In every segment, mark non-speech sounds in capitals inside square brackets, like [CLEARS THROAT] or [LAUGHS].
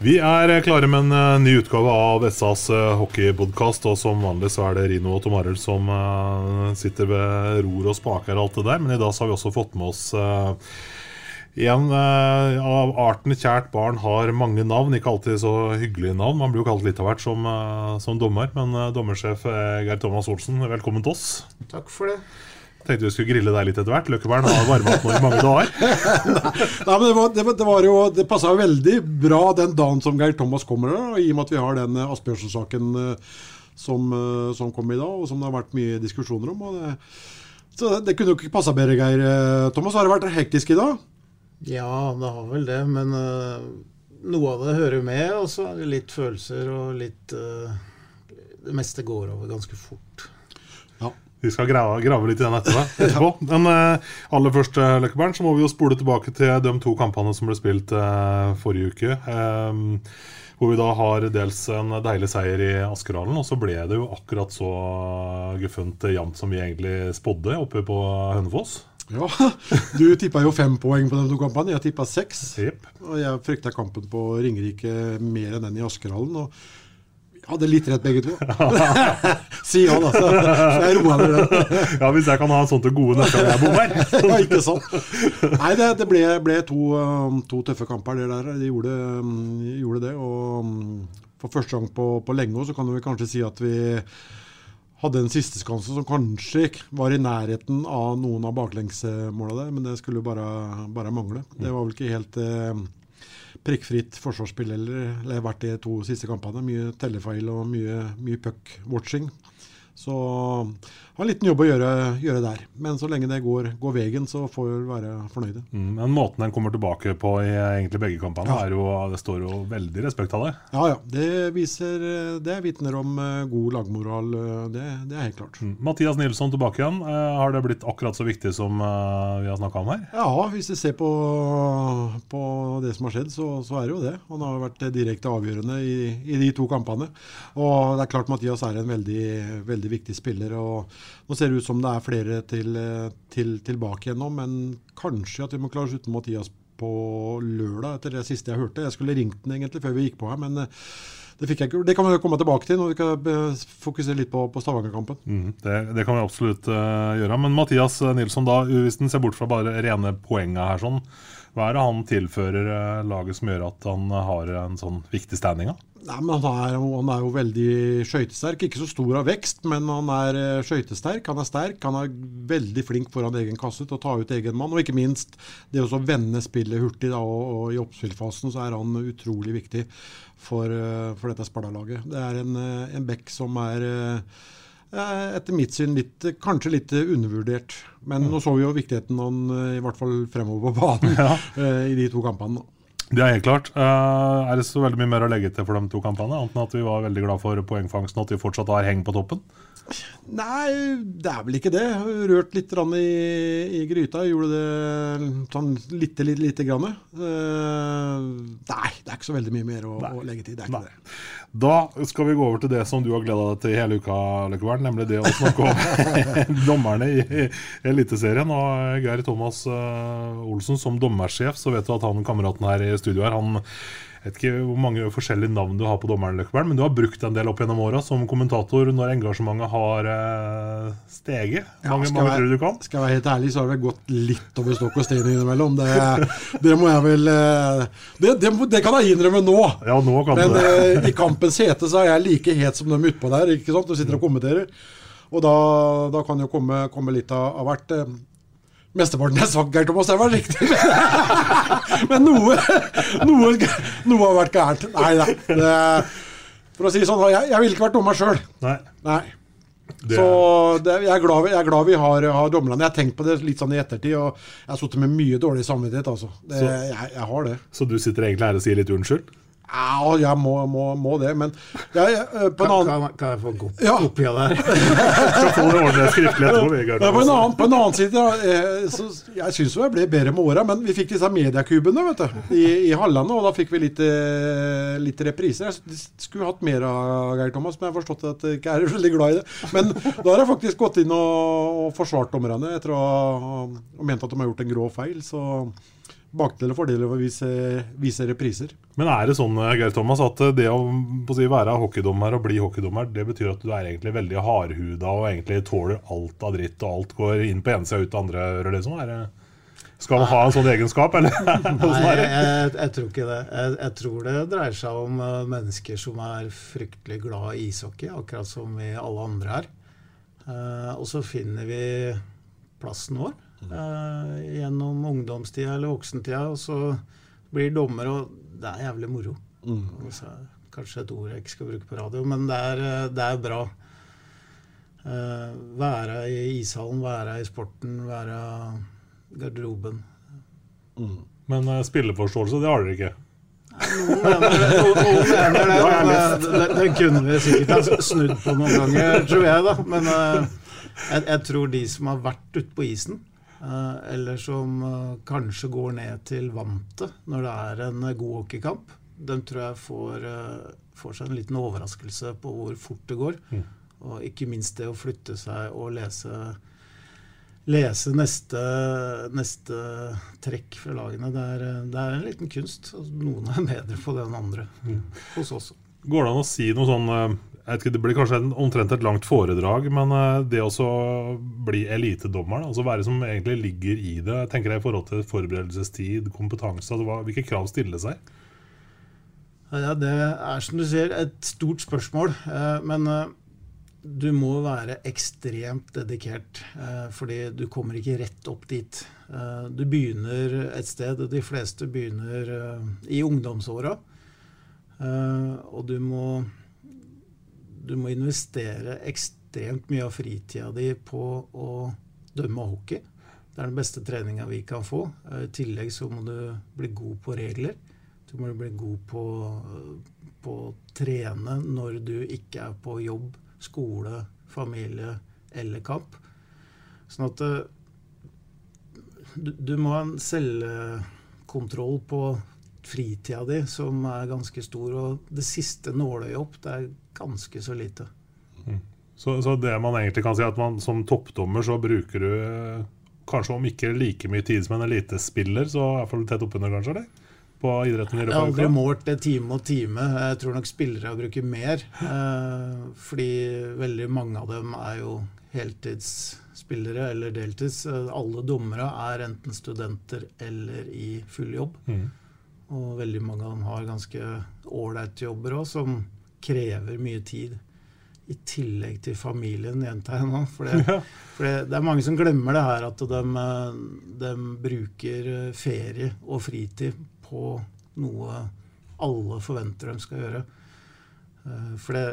Vi er klare med en eh, ny utgave av SAs uh, hockeypodkast. Og som vanlig så er det Rino og Tom Arild som eh, sitter ved ror og spaker og alt det der. Men i dag så har vi også fått med oss eh, en eh, av arten kjært barn har mange navn. Ikke alltid så hyggelige navn. Man blir jo kalt litt av hvert som, eh, som dommer. Men eh, dommersjef eh, Geir Thomas Olsen, velkommen til oss. Takk for det. Tenkte vi skulle grille deg litt etter hvert. Løkkebæren har varma opp nå i mange dager. [LAUGHS] Nei, men det, var, det, det, var jo, det passa veldig bra den dagen som Geir Thomas kommer, og i og med at vi har den eh, Asbjørnsen-saken eh, som, eh, som kom i dag, og som det har vært mye diskusjoner om. Og det, så det, det kunne jo ikke passa bedre, Geir Thomas. Har det vært hektisk i dag? Ja, det har vel det, men uh, noe av det hører med, og så er det litt følelser og litt uh, Det meste går over ganske fort. Vi skal grave, grave litt i den etterpå. etterpå. Men uh, aller først, eh, Løkkeberg, så må vi jo spole tilbake til de to kampene som ble spilt uh, forrige uke. Um, hvor vi da har dels en deilig seier i Askerhallen, og så ble det jo akkurat så guffent jevnt som vi egentlig spådde oppe på Hønefoss. Ja, Du tippa jo fem poeng på de to kampene. Jeg tippa seks. Yep. Og jeg frykta kampen på Ringerike mer enn den i Askerhallen. Og hadde litt rett, begge to. [LAUGHS] si han, altså. Så jeg roa ned den. Ja, hvis jeg kan ha sånt til gode gang jeg bommer. [LAUGHS] ja, ikke sant. Nei, det, det ble, ble to, um, to tøffe kamper, det der. De gjorde, um, gjorde det. Og um, for første gang på, på lenge så kan vi kanskje si at vi hadde en sisteskanse som kanskje var i nærheten av noen av baklengsmåla der, men det skulle bare, bare mangle. Det var vel ikke helt eh, prikkfritt forsvarsspill eller, eller vært de to siste kampene. Mye tellefeil og mye, mye puck-watching. Så har en liten jobb å gjøre, gjøre der. Men så lenge det går, går veien, så får vi være fornøyde. Mm, Men måten den kommer tilbake på i egentlig begge kampene, Ja. er jo, det står jo veldig respekt av det. Ja ja, det viser Det vitner om eh, god lagmoral. eh, Det, det er helt klart. Mm. Mathias Nilsson tilbake igjen. Eh, Har det blitt akkurat så viktig som vi har snakka om her? Ja, hvis vi ser på, på det som har skjedd, så, så er det jo det. Han har vært direkte avgjørende i, i de to kampene. Og det er klart Mathias er en veldig, veldig viktig spiller. og Nå ser det ut som det er flere til, til, tilbake igjen nå, men kanskje at vi må klare oss uten Mathias på lørdag, etter det siste jeg hørte. Jeg skulle ringt den egentlig før vi gikk på her, men eh, det fikk jeg ikke. Det kan vi komme tilbake til når vi kan eh, fokusere litt på, på Stavanger-kampen. Mm, det, det kan vi absolutt uh, gjøre. Men Mathias Nilsson, da, hvis en ser bort fra bare rene poenget her, sånn, hva er det han tilfører eh, laget som gjør at han har en sånn viktig standing? da? Nei, men han er, han er jo veldig skøytesterk. Ikke så stor av vekst, men han er eh, skøytesterk. Han er sterk. Han er veldig flink foran egen kasse til å ta ut egen mann. Og ikke minst det å vende spillet hurtig. Da, og, og I oppspillfasen så er han utrolig viktig for, eh, for dette Sparta-laget. Det er en, eh, en bekk som er eh, eh, etter mitt syn litt, kanskje litt eh, undervurdert. Men nå så vi jo viktigheten av han eh, i hvert fall fremover på banen [LAUGHS] ja. i de to kampene. Det er helt klart. Er det så veldig mye mer å legge til for de to kampene? Annet enn at vi var veldig glad for poengfangsten og at vi fortsatt har heng på toppen? Nei, det er vel ikke det. Rørt litt i, i, gryta. Gjorde det sånn lite, lite, lite grann. Uh, nei, det er ikke så veldig mye mer å, å legge til. Det er ikke nei. det. Da skal vi gå over til det som du har gleda deg til hele uka, Løkkevern, nemlig det å snakke om [LAUGHS] dommerne i, Eliteserien. Og Geir Thomas uh, Olsen som dommersjef, så vet du at han kameraten her i studio her, han vet ikke hvor mange forskjellige navn du har på dommeren, Løkkeberg, men du har brukt en del opp gjennom åra som kommentator når engasjementet har eh, steget. Mange, ja, mange jeg, du kan? Skal jeg være helt ærlig, så har det gått litt over stokk og stein innimellom. Det, det, må jeg vel eh, det, det, det, kan jeg innrømme nå. Ja, nå kan men du. Eh, i kampens hete så er jeg like het som dem utpå der. ikke sant? Du sitter og kommenterer. Og da, da kan jo komme, komme litt av, av hvert. Mesteparten er sagt, Geir Thomas, det var riktig. [LAUGHS] Men noe, noe, noe, har vært gærent. Nei da. For å si sånn, jeg, jeg ville ikke vært dommer sjøl. Nei. Nei. Det... Så det, jeg, er glad, jeg, er glad, vi har, har dommerne. Jeg har tenkt på det litt sånn i ettertid, og jeg har sittet med mye dårlig samvittighet. altså. Det, så, jeg, jeg, har det. Så du sitter egentlig her og sier litt unnskyld? Ja, jeg må, må, må det, men jeg, eh, på en annen kan, kan, jeg få kopi ja. av det [LAUGHS] her? ja, på, en annen, på en annen side, eh, så jeg syns jeg ble bedre med åra, men vi fikk disse mediekubene vet du, i, i Hallandet, og da fikk vi litt, eh, litt repriser. Jeg skulle hatt mer av Geir Thomas, men jeg har forstått at jeg ikke er veldig glad i det. Men da har jeg faktisk gått inn og, og forsvart dommerne etter å ha ment at de har gjort en grå feil. så bakdeler og fordeler ved å vise, vise, repriser. Men er det sånn Geir Thomas, at det å si, være hockeydommer og bli hockeydommer, det betyr at du er egentlig veldig hardhuda og egentlig tåler alt av dritt, og alt går inn på ene sida og ut andre øret? Liksom? Er det, skal man ha en sånn egenskap, eller? [LAUGHS] Nei, jeg, jeg, jeg, tror ikke det. Jeg, jeg, tror det dreier seg om mennesker som er fryktelig glad i ishockey, akkurat som vi alle andre er. Uh, og så finner vi plassen vår gjennom ungdomstida eller voksentida, og så blir dommer, og det er jævlig moro. Mm. Altså, kanskje et ord jeg ikke skal bruke på radio, men det er, eh, det er bra. Uh, være i ishallen, være i sporten, være i garderoben. Mm. Men uh, spilleforståelse, det har dere ikke? Noen mener, noen, noen mener det. Men, det, det kunne vi sikkert ha snudd på noen ganger, tror jeg. da. Men uh, jeg, jeg, tror de som har vært ute på isen, Eh, eller som eh, kanskje går ned til vantet når det er en eh, god hockeykamp. De tror jeg får, får, seg en liten overraskelse på hvor fort det går. Mm. Og ikke minst det å flytte seg og lese, lese neste, neste, trekk fra lagene. Det er, det er, en liten kunst. Noen er bedre på det enn andre mm. hos oss. Går det an å si noe sånn ikke, Det blir kanskje en, omtrent et langt foredrag, men uh, det å bli elitedommer, altså hva er det som egentlig ligger i det? Tenker jeg I forhold til forberedelsestid, kompetanse, altså, hvilke krav stiller seg? Ja, Det er som du sier et stort spørsmål. Uh, men uh, du må være ekstremt dedikert, fordi du kommer ikke rett opp dit. Du begynner et sted, og de fleste begynner i ungdomsåra. Og du må du må investere ekstremt mye av fritida di på å dømme hockey. Det er den beste treninga vi kan få. I tillegg så må du bli god på regler. Du må bli god på, på å trene når du ikke er på jobb, skole, familie eller kamp. Sånn at eh, du, du må ha en selvkontroll på fritida di som er ganske stor. Og det siste nåløyet opp, det er ganske så lite. Mm. Så, så, det man egentlig kan si, at man som toppdommer så bruker du eh, kanskje om ikke like mye tid som en elitespiller, så iallfall tett oppunder, kanskje? eller? På idretten i Jeg har aldri målt det time og time. Jeg tror nok spillere bruker mer. Eh, fordi veldig mange av dem er jo heltidsspillere eller deltids. Alle dommere er enten studenter eller i full jobb. Mm. Og veldig mange av dem har ganske ålreite jobber òg, som krever mye tid. I tillegg til familien, gjentar jeg nå. For, det, [LAUGHS] for det, det, er mange som glemmer det her at de, de bruker ferie og fritid på noe alle forventer de skal gjøre. Eh, for det,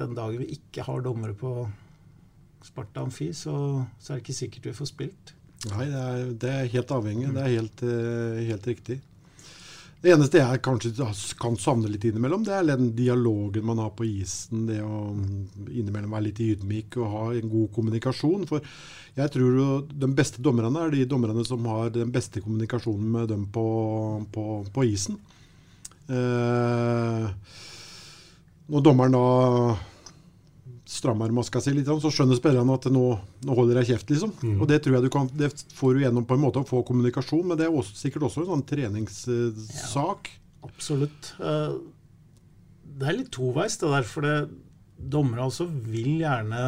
den dagen vi ikke har dommere på Sparta Amfi, så, så, er det ikke sikkert vi får spilt. Nei, det er, det er helt avhengig. Det er helt, eh, helt riktig. Det eneste jeg kanskje kan savne litt innimellom, det er den dialogen man har på isen. Det å innimellom være litt ydmyk og ha en god kommunikasjon. For jeg tror jo de beste dommerne er de dommerne som har den beste kommunikasjonen med dem på, på, på isen. Eh, når dommeren da strammer maska si litt, så skjønner spillerne at nå, nå holder jeg kjeft. liksom. Mm. Og Det tror jeg du kan, det får du gjennom på en måte å få kommunikasjon, men det er også, sikkert også en sånn treningssak. Ja, absolutt. Eh, det er litt toveis, det der. For det, dommere altså vil gjerne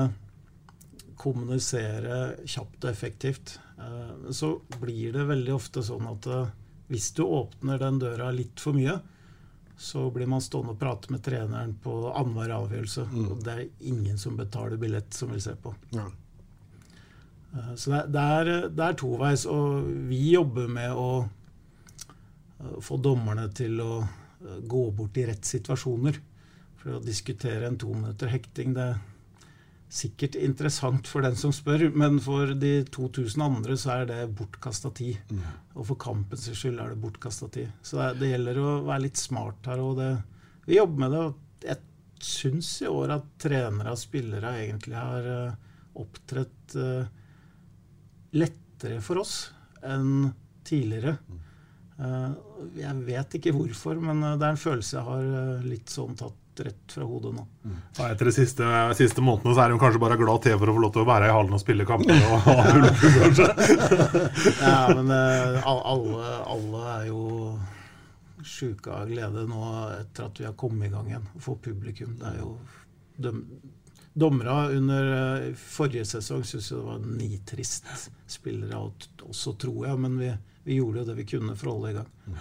kommunisere kjapt og effektivt. Eh, så blir det veldig ofte sånn at eh, hvis du åpner den døra litt for mye, så blir man stående og prate med treneren på annenhver avgjørelse. Mm. Og det er ingen som betaler billett, som vil se på. Ja. Eh, så det, det, er, det er toveis. Og vi jobber med å eh, få dommerne til å eh, gå bort i rett situasjoner. For å diskutere en to minutter hekting, det er sikkert interessant for den som spør, men for de 2000 andre så er det bortkasta tid. Mm. Og for kampens skyld er det bortkasta tid. Så det, det, gjelder å være litt smart her. og det, Vi jobber med det. og Jeg syns i år at trenere og spillere egentlig har uh, opptrådt uh, lettere for oss enn tidligere. Uh, jeg vet ikke hvorfor, men det er en følelse jeg har litt sånn tatt rett fra hodet nå. Mm. Ja, etter de siste, siste, månedene så er hun kanskje bare glad til for å få lov til å være i hallen og spille kamper. [LAUGHS] ja, men uh, alle, alle, er jo sjuke av glede nå etter at vi har kommet i gang igjen. Få publikum. Det er jo døm, Dommere under uh, forrige sesong syntes det var nitrist spillere også, tror jeg. Men vi, vi gjorde jo det vi kunne for å holde i gang.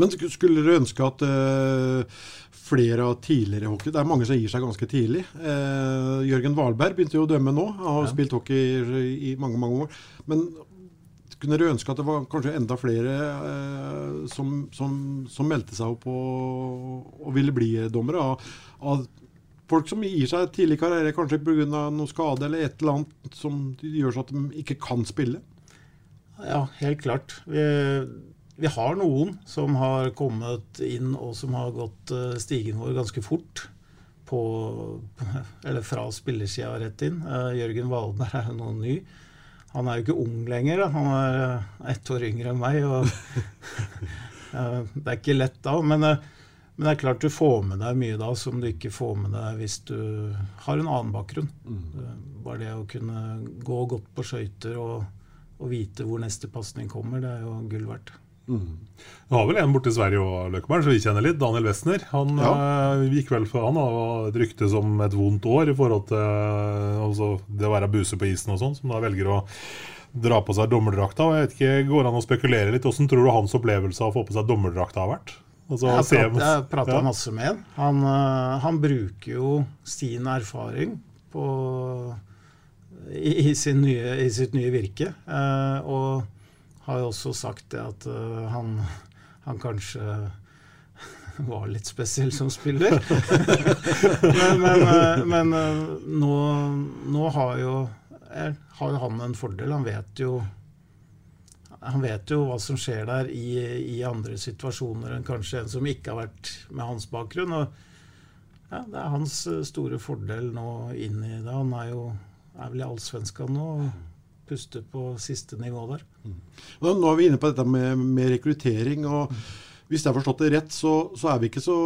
Men skulle dere ønske at uh, flere av tidligere hockey Det er mange som gir seg ganske tidlig. Uh, Jørgen Wahlberg begynte jo å dømme nå. Han har ja. spilt hockey i, i, mange mange år. Men kunne dere ønske at det var kanskje enda flere uh, som, som, som, meldte seg opp og, og ville bli dommere? Av, av, folk som gir seg tidlig karriere, kanskje pga. noe skade eller et eller annet som gjør så at de ikke kan spille? Ja, helt klart. Vi, vi, har noen som har kommet inn og som har gått eh, stigen vår ganske fort. På, eller fra spillersida rett inn. Uh, Jørgen Valberg er jo noe ny. Han er jo ikke ung lenger. Da. Han er uh, ett år yngre enn meg. og [LAUGHS] Det er ikke lett da. Men, men, det er klart du får med deg mye da som du ikke får med deg hvis du har en annen bakgrunn. Mm. Bare det å kunne gå godt på skøyter og å vite hvor neste pasning kommer, det er jo gull verdt. Mm. Du har vel en borte i Sverige og Løkkeberg, så vi kjenner litt. Daniel Westner. Han ja. øh, gikk vel for han og et rykte som et vondt år i forhold til øh, altså det å være buse på isen og sånn, som da velger å dra på seg dommerdrakta. Jeg vet ikke, Går an å spekulere litt? Hvordan tror du hans opplevelse av å få på seg dommerdrakta har vært? Altså, jeg har prata ja. masse med han. Han, uh, han bruker jo sin erfaring på i, sin nye, i sitt nye virke. Eh, og har jo også sagt det at uh, han, han, kanskje [LAUGHS] var litt spesiell som spiller. [LAUGHS] men, men, uh, men nå, nå, har, jo, er, har han en fordel. Han vet jo han vet jo hva som skjer der i, i, andre situasjoner enn kanskje en som ikke har vært med hans bakgrunn. og ja, Det er hans store fordel nå inn i det. Han er jo er vel i Allsvenskan nå og puster på siste nivå der. Mm. Nå er vi inne på dette med, med rekruttering. og mm. Hvis jeg har forstått det rett, så, så, er vi ikke så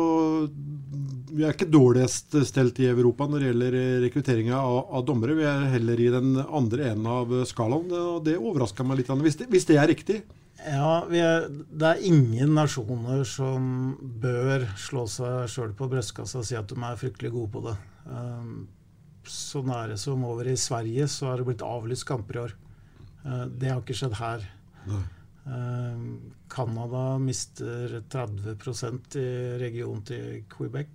Vi er ikke dårligst stelt i Europa når det gjelder rekrutteringa av, av, dommere. Vi er heller i den andre enden av skalaen. og Det overrasker meg litt, hvis det, hvis det er riktig? Ja, er, Det er ingen nasjoner som bør slå seg sjøl på brystkassa og si at de er fryktelig gode på det. Um, så nære som over i Sverige, så har det blitt avlyst kamper i år. Uh, det har ikke skjedd her. Uh, Canada mister 30% i regionen til Quebec,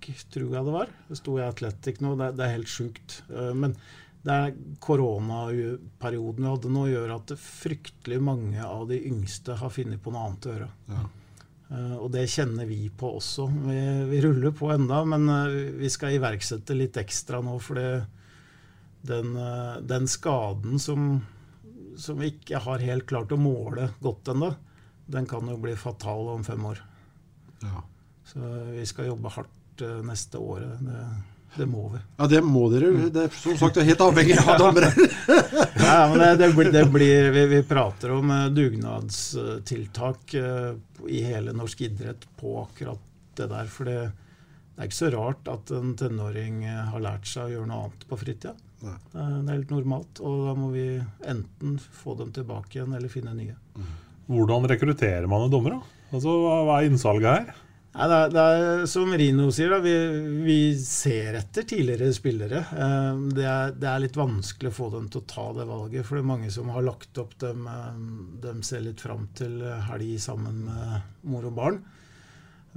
tror jeg det var. Det sto i Athletic nå. Det, er helt sjukt. Uh, men det er koronaperioden vi hadde nå, gjør at fryktelig mange av de yngste har funnet på noe annet å gjøre. Ja. Uh, og det kjenner vi på også. Vi, vi ruller på enda, men uh, vi skal iverksette litt ekstra nå. For den, uh, den, skaden som, som, vi ikke har helt klart å måle godt ennå, den kan jo bli fatal om fem år. Ja. Så vi skal jobbe hardt eh, neste året. Det, det må vi. Ja, det må dere. Det er som sagt helt avhengig av [LAUGHS] dommere. [LAUGHS] ja, men det, det, blir, det blir, vi, vi, prater om eh, dugnadstiltak uh, i hele norsk idrett på akkurat det der. For det, det er ikke så rart at en tenåring har lært seg å gjøre noe annet på fritida. Det er helt normalt, og da må vi enten få dem tilbake igjen eller finne nye. Hvordan rekrutterer man en dommer? da? Altså, Hva er innsalget her? Ja, det, er, det er, som Rino sier, da, vi, vi, ser etter tidligere spillere. Eh, det er, det er, litt vanskelig å få dem til å ta det valget, for det er mange som har lagt opp dem, de dem ser litt fram til helg sammen med mor og barn.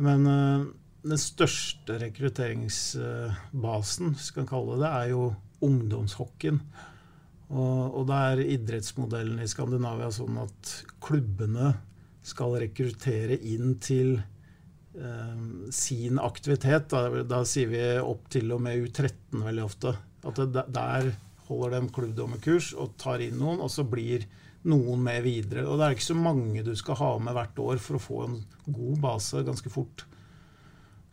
Men eh, den største rekrutteringsbasen, skal vi kalle det, er jo ungdomshockeyen. Og, og da er idrettsmodellen i Skandinavia sånn at klubbene skal rekruttere inn til eh, sin aktivitet. Da, da, sier vi opp til og med U13 veldig ofte. At det, der holder de klubbdommerkurs og tar inn noen, og så blir noen med videre. Og det er ikke så mange du skal ha med hvert år for å få en god base ganske fort.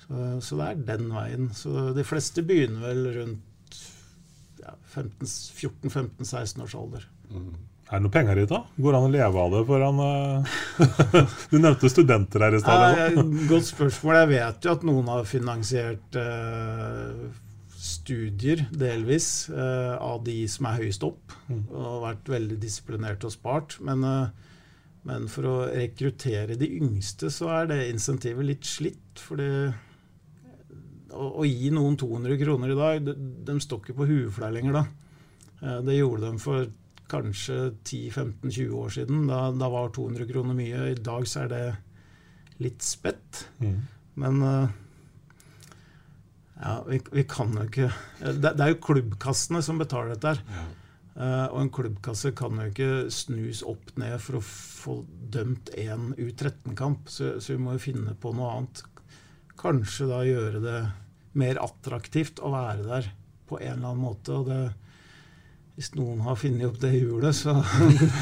Så, så det er den veien. Så de fleste begynner vel rundt ja, 14-15-16 års alder. Mm. Er det noe penger i det? Går det an å leve av det foran uh... [LAUGHS] Du nevnte studenter her i stad. Ja, godt spørsmål. Jeg vet jo at noen har finansiert uh, studier, delvis, uh, av de som er høyest opp. Mm. Og vært veldig disiplinerte og spart. Men, men, for å rekruttere de yngste, så er det insentivet litt slitt. For å, å, gi noen 200 kroner i dag, de, de står ikke på huet for deg lenger da. Det gjorde de for kanskje 10-15-20 år siden. Da, da, var 200 kroner mye. I dag så er det litt spett. Mm. Men eh, ja, vi, vi, kan jo ikke det, det, er jo klubbkassene som betaler dette her. Ja. Uh, og en klubbkasse kan jo ikke snus opp ned for å få dømt én U13-kamp, så, så, vi må jo finne på noe annet kanskje da gjøre det mer attraktivt å være der på en eller annen måte. og det hvis noen har funnet opp det hjulet, så,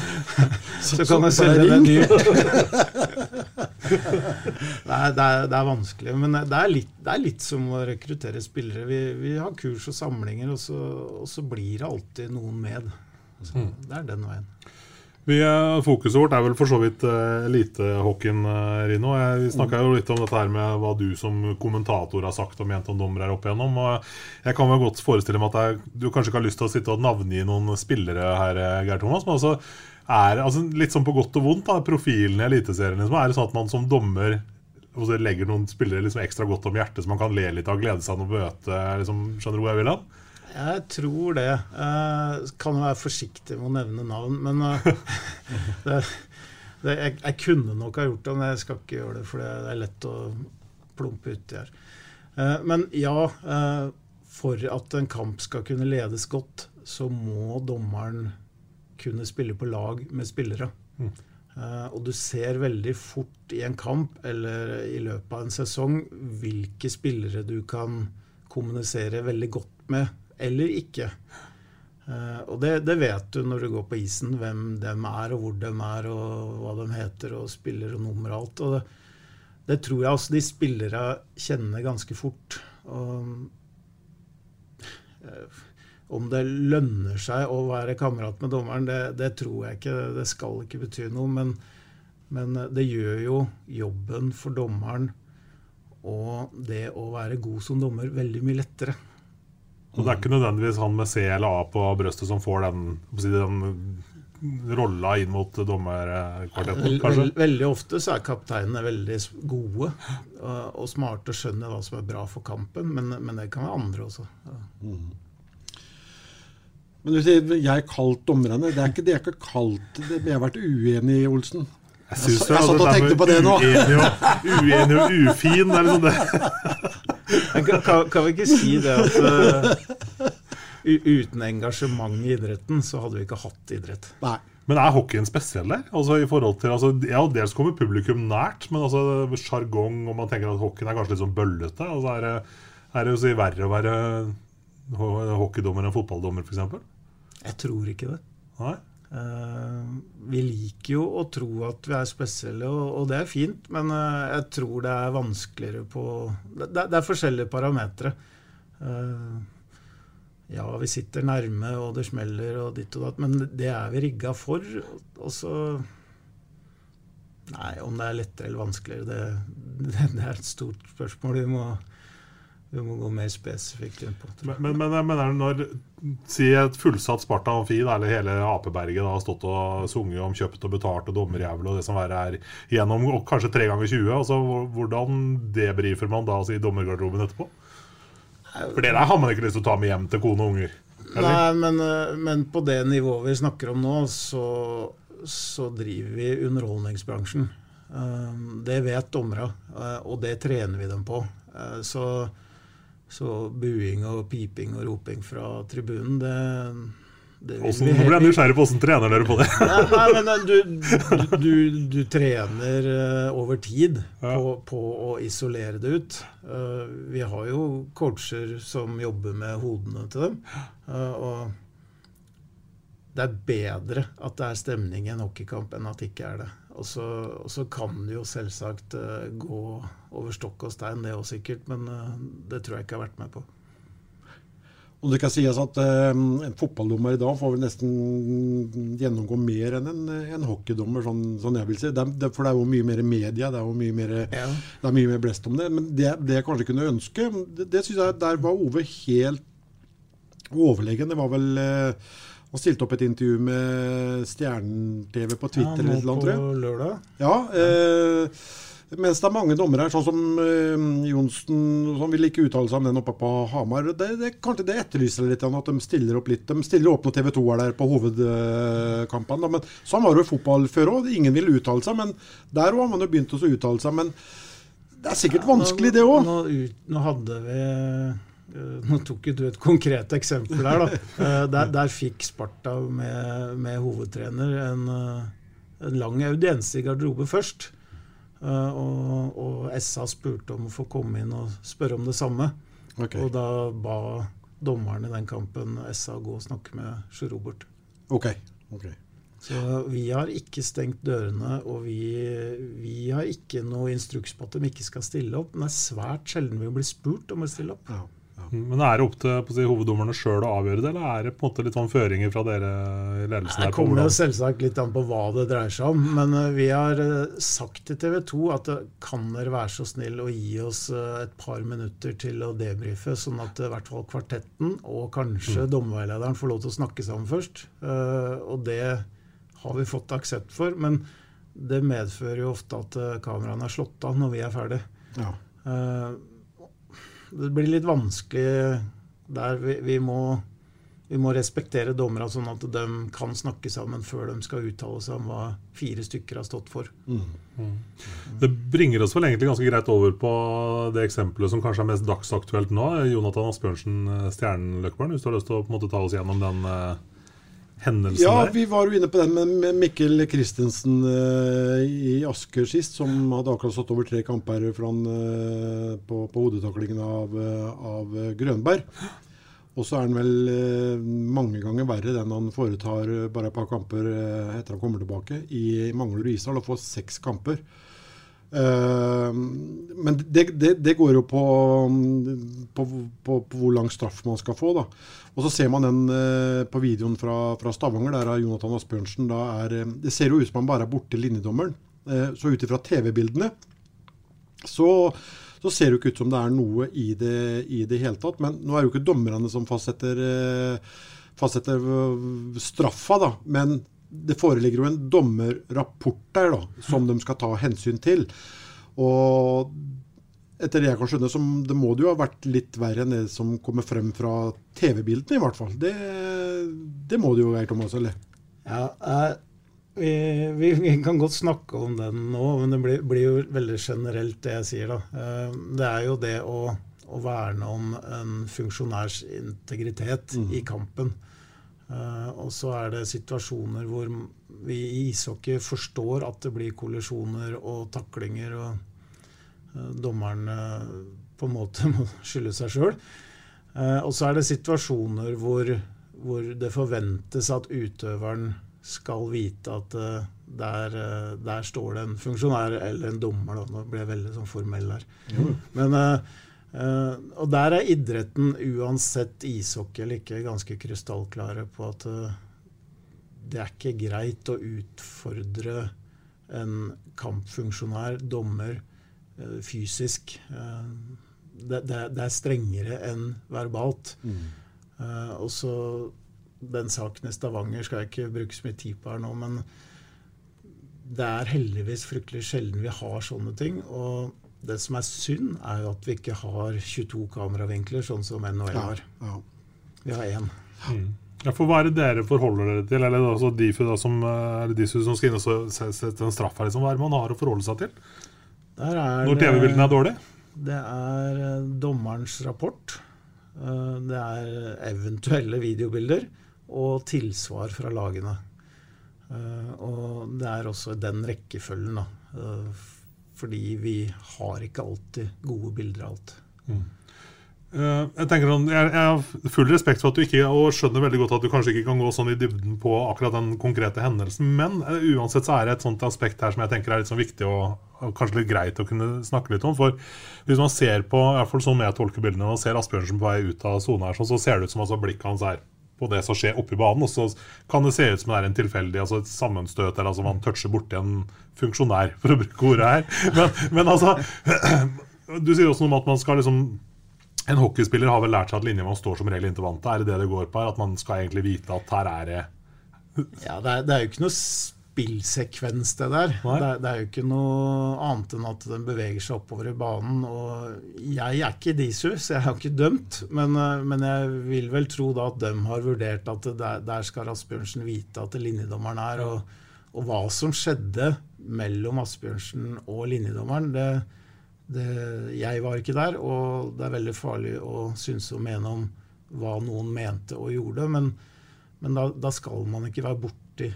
[LAUGHS] så kan jeg selge det dyrt. det, er, det, er, det, er, vanskelig. Men det er, litt, det er, litt, som å rekruttere spillere. Vi, vi har kurs og samlinger, og så, og så, blir det alltid noen med. Så mm. det er den veien. Vi, fokuset vårt er vel for så vidt uh, elitehockeyen, uh, Rino. Vi snakka jo litt om dette her med hva du som kommentator har sagt og ment om dommere opp igjennom. Og jeg kan vel godt forestille meg at jeg, du kanskje ikke har lyst til å sitte og navngi noen spillere her, eh, Geir Thomas. men altså, er, altså, Litt sånn på godt og vondt, da, profilen i Eliteserien. Liksom, er det sånn at man som dommer legger noen spillere liksom ekstra godt om hjertet, så man kan le litt av og glede seg av å møte? Liksom, skjønner du hvor jeg vil hen? Jeg tror det. Jeg kan være forsiktig med å nevne navn, men uh, [LAUGHS] det, det, jeg, jeg, kunne nok ha gjort det, men jeg skal ikke gjøre det, for det er lett å plumpe uti her. Uh, men ja, for at en kamp skal kunne ledes godt, så må dommeren kunne spille på lag med spillere. Mm. og du ser veldig fort i en kamp eller i løpet av en sesong hvilke spillere du kan kommunisere veldig godt med eller ikke. Uh, og det, det, vet du når du går på isen, hvem dem er, og hvor dem er, og hva de heter, og spiller og nummer og alt. Og det, det tror jeg også de spillere kjenner ganske fort. Og, uh, om det lønner seg å være kamerat med dommeren, det, det, tror jeg ikke. Det skal ikke bety noe. Men, men det gjør jo jobben for dommeren og det å være god som dommer veldig mye lettere. Og det er ikke nødvendigvis han med C eller A på brøstet som får den, den rolla inn mot dommerkvartetten, kanskje? Veldig ofte så er kapteinene veldig gode og, smarte og skjønner hva som er bra for kampen, men, men det kan være andre også. Ja. Mm. Men du sier jeg kalt dommerne. Det er ikke det jeg har kalt det. Jeg har vært uenig i Olsen. Jeg, jeg, jeg satt og tenkte på det nå. Uenig og, uenig og ufin, er liksom det. [LAUGHS] Kan, kan, kan, vi ikke si det at uh, uten engasjement i idretten, så hadde vi ikke hatt idrett? Nei. Men er hockeyen spesiell der? Altså i forhold til, altså, ja, Dels kommer publikum nært, men altså sjargong, og man tenker at hockeyen er kanskje litt sånn bøllete. Altså, er, det, er det jo si verre å være hockeydommer enn fotballdommer, f.eks.? Jeg tror ikke det. Nei? Uh, vi liker jo å tro at vi er spesielle, og, det er fint, men uh, jeg tror det er vanskeligere på Det, det er forskjellige parametere. Uh, ja, vi sitter nærme, og det smeller og ditt og datt, men det er vi rigga for. Og så Nei, om det er lettere eller vanskeligere, det, det, det er et stort spørsmål. Vi må vi må gå mer spesifikt inn på det. Men, men, men, men når si et fullsatt Sparta Amfi, eller hele Apeberget har stått og sunget om kjøpt og betalt og dommerjævel og det som verre er, gjennom og kanskje tre ganger 20, altså, hvordan debrifer man da altså, i dommergarderoben etterpå? For det der har man ikke lyst til å ta med hjem til kone og unger? Eller? Nei, men, men, på det nivået vi snakker om nå, så, så driver vi underholdningsbransjen. Um, det vet dommerne, uh, og det trener vi dem på. Så så buing og piping og roping fra tribunen, det, det Nå ble jeg nysgjerrig på åssen trener dere på det? [LAUGHS] nei, men du, du, du, du, trener uh, over tid på, på, å isolere det ut. Uh, vi har jo coacher som jobber med hodene til dem. Uh, og det er bedre at det er stemning i en hockeykamp enn at det ikke er det. Og så, kan det jo selvsagt gå over stokk og stein, det òg sikkert, men uh, det tror jeg ikke jeg har vært med på. Og det kan sies at uh, En fotballdommer i dag får vel nesten gjennomgå mer enn en, en hockeydommer, sånn, sånn, jeg vil si. Det, det, for det er jo mye mer media, det er jo mye mer, ja. det er mye mer blest om det. Men det, det jeg kanskje kunne ønske, det, det syns jeg der var Ove helt overlegen. Det var vel uh, han stilte opp et intervju med Stjernen-TV på Twitter. Ja, nå på lørdag. Ja, eh, mens det er mange dommere her, sånn som eh, Johnsen, som vil ikke uttale seg om den oppe på Hamar. Det, det, kanskje det etterlyser litt at de stiller opp litt. De stiller opp når TV 2 er der på hovedkampene. Men sånn var det jo fotball før òg. Ingen ville uttale seg. Men der òg har man jo begynt å uttale seg. Men det er sikkert vanskelig, det òg. Nå, nå, hadde vi Eh, nå tok du et konkret eksempel her. Da. [LAUGHS] Eh, der, der fikk Sparta med, med hovedtrener en, en, lang audiens i garderobe først. Og, og, SA spurte om å få komme inn og spørre om det samme. Okay. Og da ba dommeren i den kampen SA gå og snakke med Sjur Robert. Okay. Okay. Så vi har ikke stengt dørene, og vi, vi, har ikke noe instruks på at de ikke skal stille opp. Men det er svært sjelden vi blir spurt om å stille opp. Ja. Men Er det opp til si, hoveddommerne sjøl å avgjøre det, eller er det på en måte litt sånn føringer fra dere i ledelsen? Det kommer jo selvsagt litt an på hva det dreier seg om. Men uh, vi har uh, sagt til TV 2 at uh, kan dere være så snill å gi oss et par minutter til å debrife, sånn at i hvert fall kvartetten og kanskje mm. dommerveilederen får lov til å snakke sammen først. og det har vi fått aksept for. Men det medfører jo ofte at kameraene er slått av når vi er ferdig. Ja det blir litt vanskelig der. Vi, vi, må, vi må, respektere dommerne sånn at de kan snakke sammen før de skal uttale seg om hva fire stykker har stått for. Mm. Mm. Det bringer oss vel egentlig ganske greit over på det eksempelet som kanskje er mest dagsaktuelt nå. Jonathan Asbjørnsen, eh, Stjerneløkkbarn. Hvis du har lyst til å på en måte ta oss gjennom den uh, hendelsen ja, der? Ja, vi var jo inne på den med Mikkel Kristensen uh, i Asker sist, som hadde akkurat stått over tre kamper han, uh, på, på hodetaklingen av, uh, av Grønberg. Og så er han vel mange ganger verre den han foretar bare et par kamper etter han kommer tilbake, i Manglerud Isdal, og får seks kamper. Uh, men det, det, det, går jo på, på, på, på, hvor lang straff man skal få. da. Og så ser man den uh, på videoen fra, fra, Stavanger, der er Jonathan Asbjørnsen da er, uh, Det ser jo ut som han bare er borte linjedommeren. så ut ifra TV-bildene så, så, ser det jo ikke ut som det er noe i det i det hele tatt. Men nå er det jo ikke dommerne som fastsetter, fastsetter straffa, da. men det foreligger jo en dommerrapport der da, som de skal ta hensyn til. Og etter det jeg kan skjønne, så det må det jo ha vært litt verre enn det som kommer frem fra TV-bildene, i hvert fall. Det, det, må det jo være, Thomas, eller? Ja, eh, vi, vi, vi, kan godt snakke om den nå, men det blir, blir, jo veldig generelt, det jeg sier. da. Eh, det er jo det å, å verne om en funksjonærs integritet mm. i kampen. Uh, og så er det situasjoner hvor vi i ishockey forstår at det blir kollisjoner og taklinger, og uh, dommeren uh, på en måte [LAUGHS] må skylde seg sjøl. og så er det situasjoner hvor, hvor, det forventes at utøveren skal vite at uh, der, uh, der, står det en funksjonær eller en dommer. Da. Nå ble jeg veldig sånn formell her. Mm. Men, uh, og der er idretten, uansett ishockey eller ikke, ganske krystallklare på at det er ikke greit å utfordre en kampfunksjonær, dommer, fysisk. Det, det, det, er strengere enn verbalt. Mm. og så den saken i Stavanger skal jeg ikke bruke så mye tid på her nå, men det er heldigvis fryktelig sjelden vi har sånne ting. Og det som er synd, er jo at vi ikke har 22 kameravinkler, sånn som NHL har. Ja, ja. Vi har én. Mm. Ja, for Hva er det dere forholder dere til? Eller altså Difu da, som, er det Difu som skal inn og sette en straff her? Liksom. Hva er det man har å forholde seg til? Når TV-bildene er dårlige? Det er eh, dommerens rapport. Eh, det er eventuelle videobilder og tilsvar fra lagene. Og det er også den rekkefølgen, da. Fordi vi har ikke alltid gode bilder av alt. Mm. Uh, jeg, tenker sånn, jeg, har full respekt for at du ikke og skjønner veldig godt at du kanskje ikke kan gå sånn i dybden på akkurat den konkrete hendelsen, men uansett så er det et sånt aspekt her som jeg tenker er litt sånn viktig og, og, kanskje litt greit å kunne snakke litt om. For hvis man ser på, i hvert fall sånn jeg tolker bildene, og ser Asbjørnsen på vei ut av sona her, så ser det ut som altså blikket hans er på det som skjer oppi banen. Og så kan det se ut som det er en tilfeldig altså et sammenstøt, eller altså man toucher borti en funksjonær, for å bruke ordet her. Men, men altså [CLEARS THROAT] Du sier også noe om at man skal liksom En hockeyspiller har vel lært seg at linjemann står som regel inntil vantet. Er det det det går på her? At man skal egentlig vite at her er det Ja, det er, det er jo ikke noe spillsekvens, det der. Det, det, er jo ikke noe annet enn at den beveger seg oppover i banen. Og jeg er ikke Disu, så jeg har ikke dømt. Men, eh, men, jeg vil vel tro da at de har vurdert at der, der skal Asbjørnsen vite at linjedommeren er. Og, og, hva som skjedde mellom Asbjørnsen og linjedommeren, det, det, jeg var ikke der, og det er veldig farlig å synes og mene om hva noen mente og gjorde. Men, men da, da, skal man ikke være borti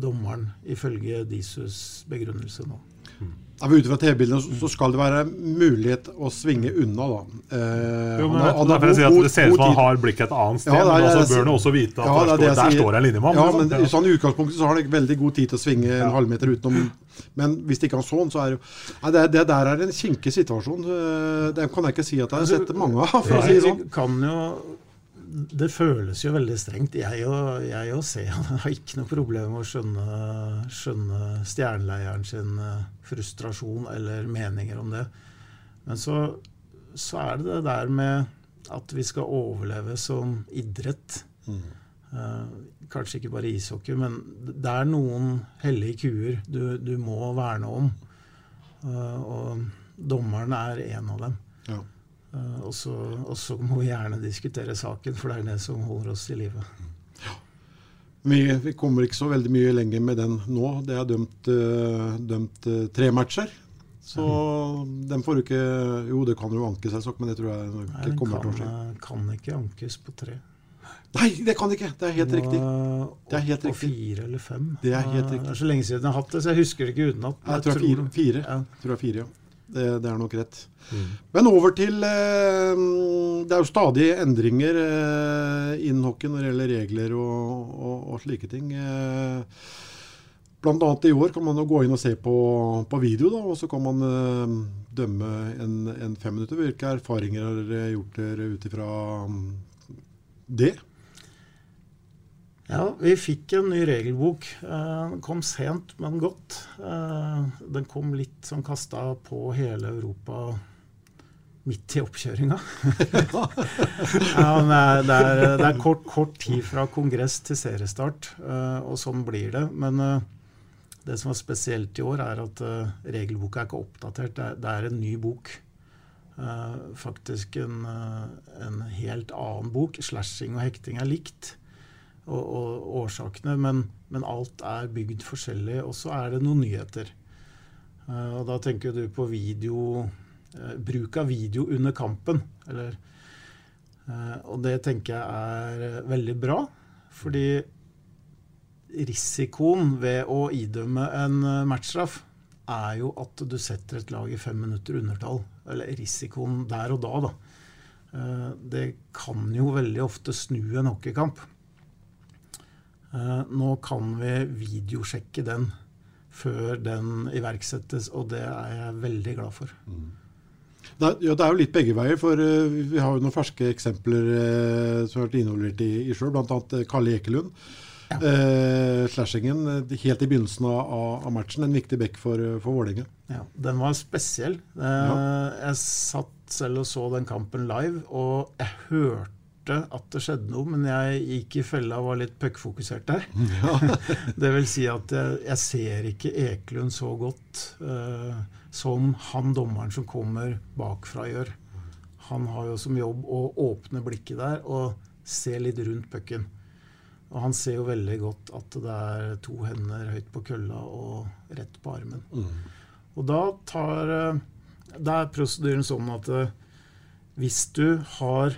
dommeren, ifølge Disus begrunnelse nå. Ja, Ut fra TV-bildene så skal det være mulighet å svinge unna, da. Eh, jo, men han, han, at Det ser ut som han har blikket et annet sted, ja, er, men så bør han også vite at ja, der, står, der står en linjemann. Ja, men ja. sånn, I utgangspunktet så har han veldig god tid til å svinge en halvmeter utenom. Men hvis det ikke er sånn, så er det jo det, det, der er en kinkig situasjon. Eh, det kan jeg ikke si at jeg har sett mange av. for å si det sånn. Kan jo det føles jo veldig strengt. Jeg og, jeg og Sean [LAUGHS] har ikke noe problem med å skjønne, skjønne stjerneleieren sin eh, frustrasjon eller meninger om det. Men så, så, er det det der med at vi skal overleve som idrett. Mm. Uh, kanskje ikke bare ishockey, men det er noen hellige kuer du, du må verne om. Uh, og dommeren er en av dem. Ja. Eh, og så må vi gjerne diskutere saken, for det er det som holder oss i live. Ja. Vi, vi, kommer ikke så veldig mye lenger med den nå. Det er dømt, uh, dømt uh, tre matcher. Så mm. den får du ikke Jo, det kan jo ankes, selvsagt, men det tror jeg ikke Nei, kommer kan, til å skje. kan ikke ankes på tre. Nei, det kan ikke! Det er helt riktig. Det er helt riktig. fire eller fem. Det er helt riktig. Det er så lenge siden jeg har hatt det, så jeg husker det ikke utenat. Jeg, jeg tror det er fire. fire. Ja. Jeg tror det er fire, ja. Det, det, er nok rett. Mm. Men over til eh, Det er jo stadig endringer eh, innen hockey når det gjelder regler og, og, og slike ting. Eh, annet i år kan man jo gå inn og se på, på video, da, og så kan man eh, dømme en, en fem minutter. Hvilke erfaringer har dere gjort dere ut ifra mm, det? Ja, vi fikk en ny regelbok. Eh, den kom sent, men godt. Eh, den kom litt som kasta på hele Europa midt i oppkjøringa. [LAUGHS] ja, det, er, det, er, det er kort, kort, tid fra kongress til seriestart, eh, og sånn blir det. Men det som er spesielt i år, er at regelboka er ikke oppdatert. Det er, en ny bok. Faktisk en, en helt annen bok. Slashing og hekting er likt og, og årsakene, men, men, alt er bygd forskjellig. Og så er det noen nyheter. Uh, og da tenker du på video uh, Bruk av video under kampen. Eller, uh, og det tenker jeg er veldig bra. Fordi risikoen ved å idømme en matchstraff er jo at du setter et lag i fem minutter undertall. Eller risikoen der og da, da. Det kan jo veldig ofte snu en hockeykamp. Eh, nå kan vi videosjekke den før den iverksettes, og det er jeg veldig glad for. Det er, ja, det er jo litt begge veier, for uh, vi har jo noen ferske eksempler uh, som har vært involvert i, i sjøl, bl.a. Kalle Ekelund. Ja. Uh, slashingen helt i begynnelsen av, av, matchen, en viktig back for, for Vålerenga. Ja, den var spesiell. Ja. Jeg satt selv og så den kampen live, og jeg hørte at det skjedde noe, men jeg gikk i fella og var litt puckfokusert der. [LAUGHS] Ja. [LAUGHS] det vil si at jeg, jeg, ser ikke Ekelund så godt uh, som han dommeren som kommer bakfra, gjør. Han har jo som jobb å åpne blikket der og se litt rundt pucken. Og han ser jo veldig godt at det er to hender høyt på kølla og rett på armen. Mm. Og da tar eh, Da er prosedyren sånn at eh, hvis du har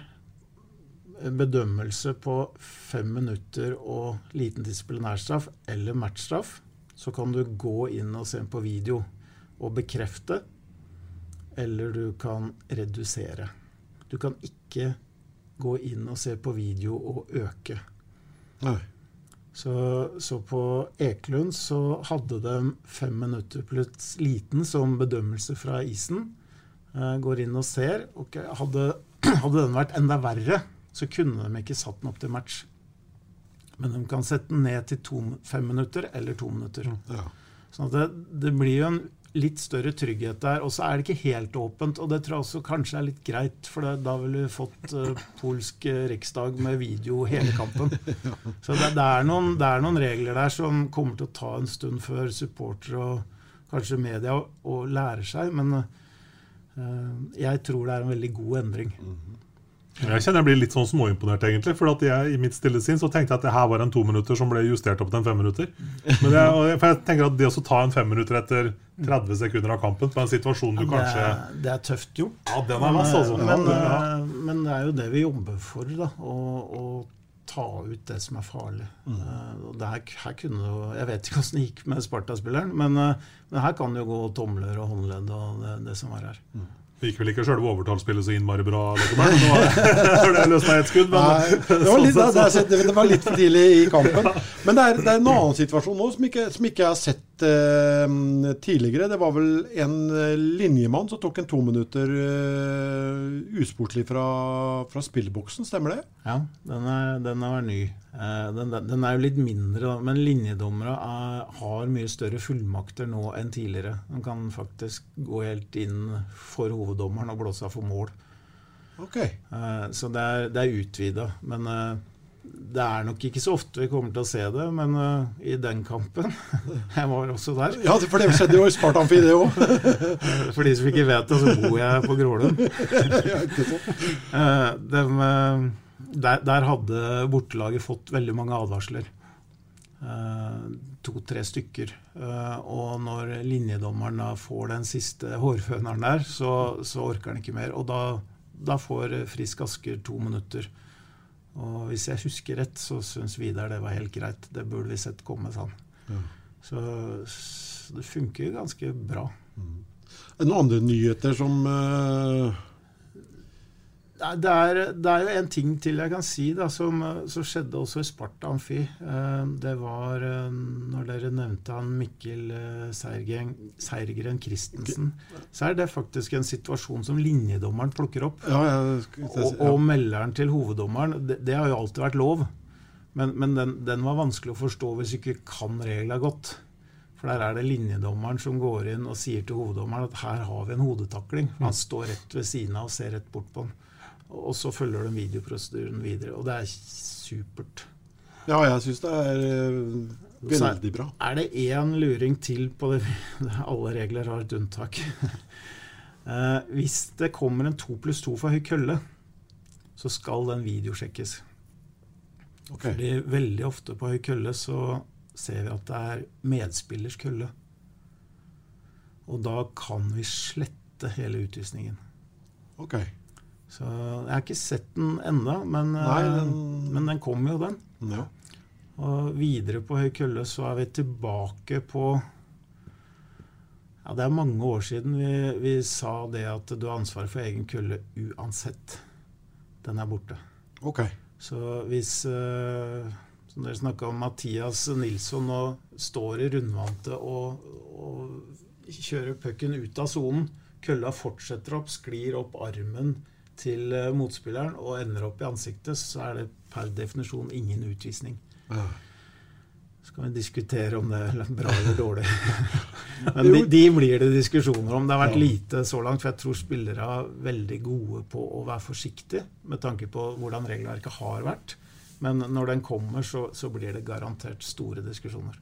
bedømmelse på fem minutter og liten disiplinærstraff eller matchstraff, så kan du gå inn og se på video og bekrefte, eller du kan redusere. Du kan ikke gå inn og se på video og øke. Nei. Så, så, på Ekelund så hadde de fem minutter pluss liten som bedømmelse fra isen. Eh, går inn og ser. Okay, hadde, [CLEARS THROAT] hadde den vært enda verre, så kunne de ikke satt den opp til match. Men de kan sette den ned til to, fem minutter eller to minutter. Ja. Sånn det, det, blir jo en litt større trygghet der. Og så er det ikke helt åpent, og det tror jeg også kanskje er litt greit, for det, da ville vi fått uh, polsk uh, riksdag med video hele kampen. [LAUGHS] Så det, det, er noen, det, er noen, regler der som kommer til å ta en stund før supportere og kanskje media og, lærer seg, men uh, jeg tror det er en veldig god endring. Mm -hmm. Jeg kjenner jeg blir litt sånn småimponert, egentlig. For at jeg, i mitt stille sinn så tenkte jeg at det her var en to minutter som ble justert opp til en fem minutter. Men for jeg tenker at det å ta en fem minutter etter 30 sekunder av kampen på en situasjon du det kanskje er, Det er tøft gjort. Ja, den er masse, altså. Men, ja. men, det er jo det vi jobber for, da. Å, å ta ut det som er farlig. Mm. Det her, her kunne, jeg vet ikke hvordan det gikk med Sparta-spilleren, men, uh, men, her kan det jo gå tomler og håndledd og det, det som var her. Mm. Det gikk vel ikke sjølve overtallsspillet så innmari bra? Har det [LAUGHS] ett skudd? Men, Nei, det, var litt, det, det, var litt for tidlig i kampen. Men det er, det er en annen situasjon nå som ikke, som ikke jeg har sett uh, tidligere. Det var vel en eh, linjemann som tok en to minutter uh, usportlig fra, fra spillboksen, stemmer det? Ja, den er, den er ny. Uh, den, den, er jo litt mindre, men linjedommere har mye større fullmakter nå enn tidligere. De kan faktisk gå helt inn for hoveddommeren og blåse av for mål. Okay. så det er, det er utvida. Men det er nok ikke så ofte vi kommer til å se det, men uh, i den kampen [LAUGHS] Jeg var også der. Ja, for det skjedde jo i Spartanfi, det òg. [LAUGHS] for de som ikke vet det, så bor jeg på Grålum. [LAUGHS] uh, de, der, der, hadde bortelaget fått veldig mange advarsler. To-tre stykker. og når linjedommeren da får den siste hårføneren der, så, så orker han ikke mer. Og da, da får Frisk Asker to minutter. Og hvis jeg husker rett, så syns Vidar det var helt greit. Det burde vi sett komme, sa han. Ja. Så, så, det funker ganske bra. Mm. Noen andre nyheter som uh det er, det er, jo en ting til jeg kan si, da, som, som skjedde også i Sparta Amfi. Eh, det var eh, når dere nevnte han Mikkel eh, Seirgren Christensen. Så er det faktisk en situasjon som linjedommeren plukker opp. Ja, jeg, og, og melderen til hoveddommeren. Det, det, har jo alltid vært lov. Men, men den, den, var vanskelig å forstå hvis du ikke kan reglene godt. For der er det linjedommeren som går inn og sier til hoveddommeren at her har vi en hodetakling. Han står rett ved siden av og ser rett bort på den. Og så følger de videoprosedyren videre. Og det er supert. Ja, jeg syns det er uh, veldig bra. Så er det én luring til på [LAUGHS] det Alle regler har et unntak. uh, [LAUGHS] hvis det kommer en to pluss to for høy kølle, så skal den videosjekkes. Okay. Fordi veldig ofte på høy kølle så ser vi at det er medspillers kølle. Og da kan vi slette hele utvisningen. Okay. Så Jeg har ikke sett den ennå, men, eh, men den kommer jo, den. Ja. Og videre på høy kølle så er vi tilbake på ja, Det er mange år siden vi, vi sa det at du har ansvaret for egen kølle uansett. Den er borte. Okay. Så hvis uh, Som dere snakka om, Mathias Nilsson nå står i rundvante og, og kjører pucken ut av sonen. Kølla fortsetter opp, sklir opp armen til eh, motspilleren og ender opp i ansiktet, så er det per definisjon ingen utvisning. Ja. Så kan vi diskutere om det er bra eller dårlig. [LAUGHS] Men de, de blir det diskusjoner om. Det har vært lite så langt, for jeg tror spillere er veldig gode på å være forsiktige med tanke på hvordan regelverket har vært. Men når den kommer, så, så blir det garantert store diskusjoner.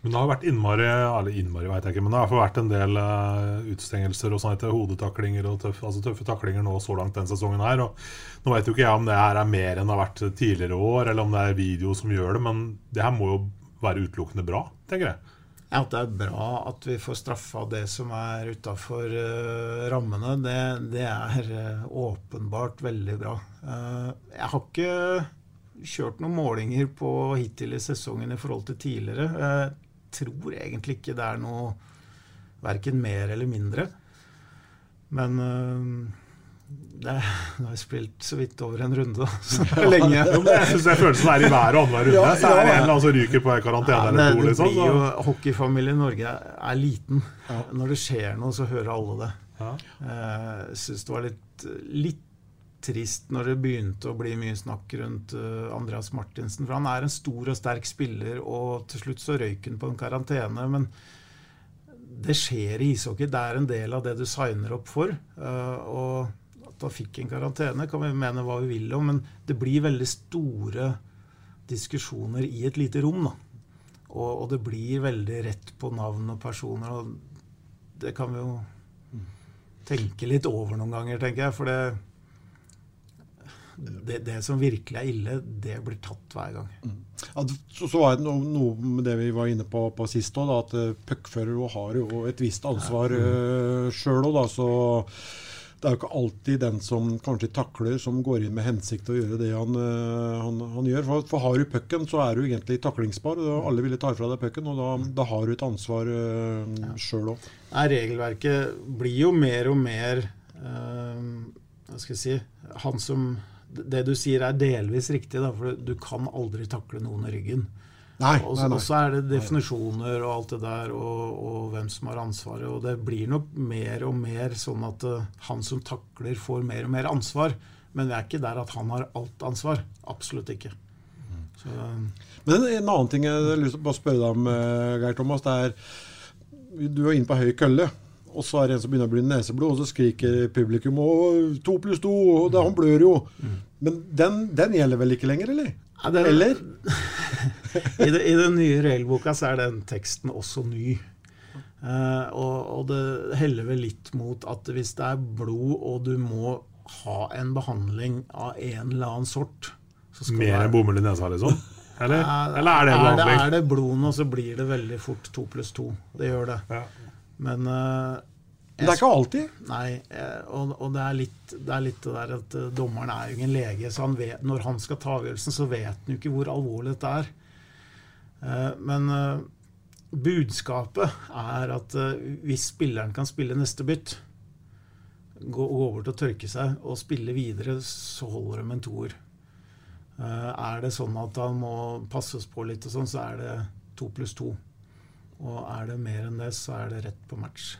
Men det har vært innmari eller innmari vet jeg ikke, men det har vært en del uh, utstengelser og etter hodetaklinger og tøff, altså tøffe taklinger nå så langt den sesongen her. og Nå vet jo ikke jeg om det her er mer enn det har vært tidligere år, eller om det er video som gjør det, men det her må jo være utelukkende bra, tenker jeg. Ja, At det er bra at vi får straffa det som er utafor uh, rammene, det, det er uh, åpenbart veldig bra. Uh, jeg har ikke kjørt noen målinger på hittil i sesongen i forhold til tidligere. Jeg tror egentlig ikke det er noe verken mer eller mindre. Men det, nå har jeg spilt så vidt over en runde, da. Så [LAUGHS] er lenge. Ja, jeg syns følelsen er i hver og annenhver runde. Ja, så er det en som ryker på en karantene Ja, eller to. Liksom, blir jo. Hockeyfamilien i Norge er liten. Når det skjer noe, så hører alle det. Ja. Uh, Jeg syns det var litt, litt trist når det begynte å bli mye snakk rundt eh, Andreas Martinsen. For han er en stor og sterk spiller, og til slutt så røyk han på en karantene. Men det skjer i ishockey. Det er en del av det du signer opp for. eh, og at han fikk en karantene, kan vi mene hva vi vil om, men det blir veldig store diskusjoner i et lite rom. da. Og, og det blir veldig rett på navn og personer. og Det kan vi jo tenke litt over noen ganger, tenker jeg. For det, det, det som virkelig er ille, det blir tatt hver gang. Ja, så, så var det noe, noe med det vi var inne på, på sist òg, at uh, puckfører har jo et visst ansvar uh, sjøl òg. Så det er jo ikke alltid den som kanskje takler, som går inn med hensikt til å gjøre det han, uh, han, han gjør. For, for har du pucken, så er du egentlig taklingsbar. og Alle ville ta fra deg pucken, og da, da har du et ansvar uh, sjøl òg. Regelverket blir jo mer og mer eh, Hva skal jeg si Han som Det du sier er delvis riktig, da, for du kan aldri takle noen i ryggen. Nei, Og så er det definisjoner og alt det der, og, og hvem som har ansvaret. Og det blir nok mer og mer sånn at uh, han som takler, får mer og mer ansvar. Men vi er ikke der at han har alt ansvar. Absolutt ikke. Så, Men en annen ting jeg har lyst til å spørre deg om, eh, Geir Thomas. det er Du er inne på høy kølle, og så er det en som begynner å bli neseblod, og så skriker publikum og to pluss to, og han blør jo. Men den, den gjelder vel ikke lenger, eller? Ja, den, eller? [LAUGHS] I, det, I den nye regelboka så er den teksten også ny. Uh, og, og det heller vel litt mot at hvis det er blod, og du må ha en behandling av en eller annen sort så skal Mer enn bomull i nesa, liksom? Eller, eller er det er det, behandling? er det blod nå, så blir det veldig fort to pluss to. Det gjør det. Ja. Men uh, det er ikke alltid. Nei, eh, og, og det, er litt, det er litt det der at eh, dommeren er jo ingen lege, så han vet, når han skal ta avgjørelsen, så vet han jo ikke hvor alvorlig dette er. Uh, Men uh, budskapet er at hvis spilleren kan spille neste bytt, gå, gå over til å tørke seg og spille videre, så holder med en toer. Er det sånn at han må passes på litt, og sånn, så er det to pluss to. Og er det mer enn det, så er det rett på match.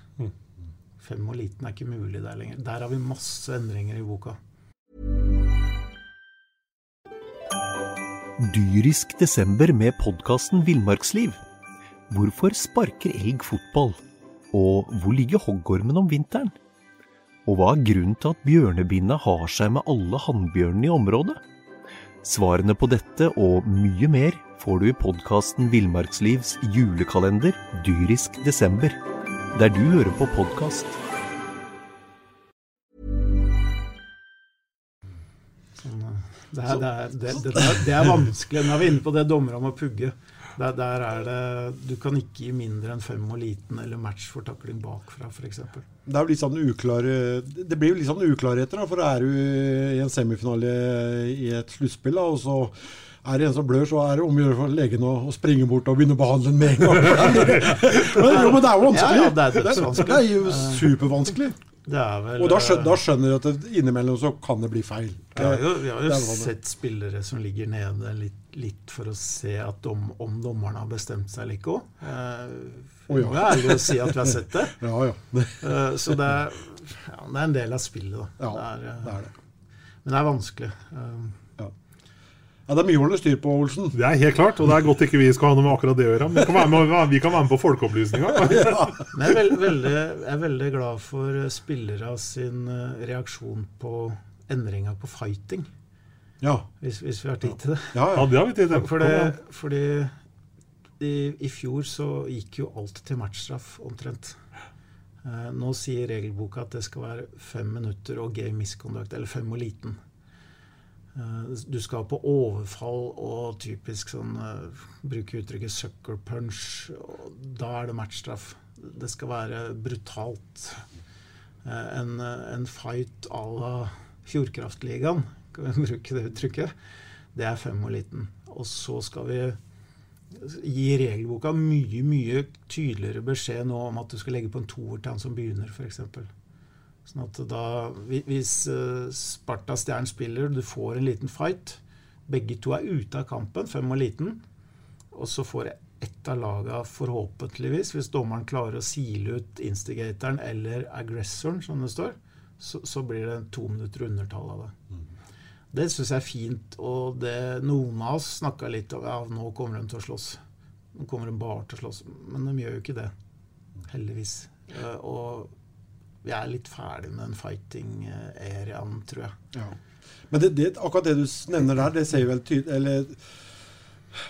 Fem og liten er ikke mulig der lenger. Der har vi masse endringer i boka. Dyrisk desember med podkasten Villmarksliv. Hvorfor sparker elg fotball? Og hvor ligger hoggormen om vinteren? Og hva er grunnen til at bjørnebinna har seg med alle hannbjørnene i området? Svarene på dette og mye mer får du i podkasten Villmarkslivs julekalender Dyrisk desember, der du hører på podkast. Sånn, eh, det, er, det, er, det, det, er, det er vanskelig. Nå er vi inne på det dommere må pugge. Der, der er det, Du kan ikke gi mindre enn fem og liten eller match for takling bakfra, f.eks. Det er sånn uklare Det blir jo litt sånn uklarheter, da, for er du i en semifinale i et sluttspill, og så er det en som blør, så er det om å gjøre for legen å, å springe bort og begynne å behandle den med en gang. [LAUGHS] men, jo, men det er jo vanskelig. Ja, ja, det er dødsvanskelig. Det er jo supervanskelig. Det er vel Og da skjønner, eh, da skjønner du at innimellom så kan det bli feil. Vi har jo, vi har jo Det er sett spillere som ligger nede litt, litt for å se at dom, om dommerne har bestemt seg eller ikke òg. Eh, Å, ja. jo ærlig å si at vi har sett det. [LAUGHS] Ja, ja. Eh, så det er, ja, det er en del av spillet, da. Ja, det er, eh, det er det. Men det er vanskelig. Eh, Ja, det er mye å holde styr på, Olsen. Det er helt klart, og det er godt ikke vi skal ha noe med akkurat det å gjøre. Men vi kan være med, vi kan være med på folkeopplysninga. [LAUGHS] ja. jeg er, veldig, jeg er veldig glad for spillere sin eh, reaksjon på endringa på fighting. Ja. Hvis, hvis vi har tid til det. Ja, Ja, det har vi tid til. Fordi, det, fordi i, i fjor så gikk jo alt til matchstraff omtrent. Eh, nå sier regelboka at det skal være fem minutter og game misconduct, eller fem og liten. Eh, du skal på overfall og typisk sånn eh, Bruke uttrykket 'sucker punch'. Da er det matchstraff. Det skal være brutalt. Eh, en, en fight à la Fjordkraftligaen, [LAUGHS] kan vi bruke det uttrykket, det er fem og liten. Og så skal vi gi regelboka mye, mye tydeligere beskjed nå om at du skal legge på en toer til han som begynner, f.eks. Sånn at da, Hvis eh, Sparta Stjern spiller, du får en liten fight, begge to er ute av kampen, fem og liten, og så får ett av laga forhåpentligvis, hvis dommeren klarer å sile ut instigatoren eller aggressoren, som det står, så, så blir det to minutter undertall av det. Det syns jeg er fint. Og det, noen av oss snakka litt om ja, nå kommer de til å slåss. Nå kommer de bare til å slåss. Men de gjør jo ikke det. Heldigvis. Eh, Og vi er litt ferdig med den fighting-eraen, tror jeg. Ja. Men det, det, akkurat det du nevner der, det ser vel tydelig Eller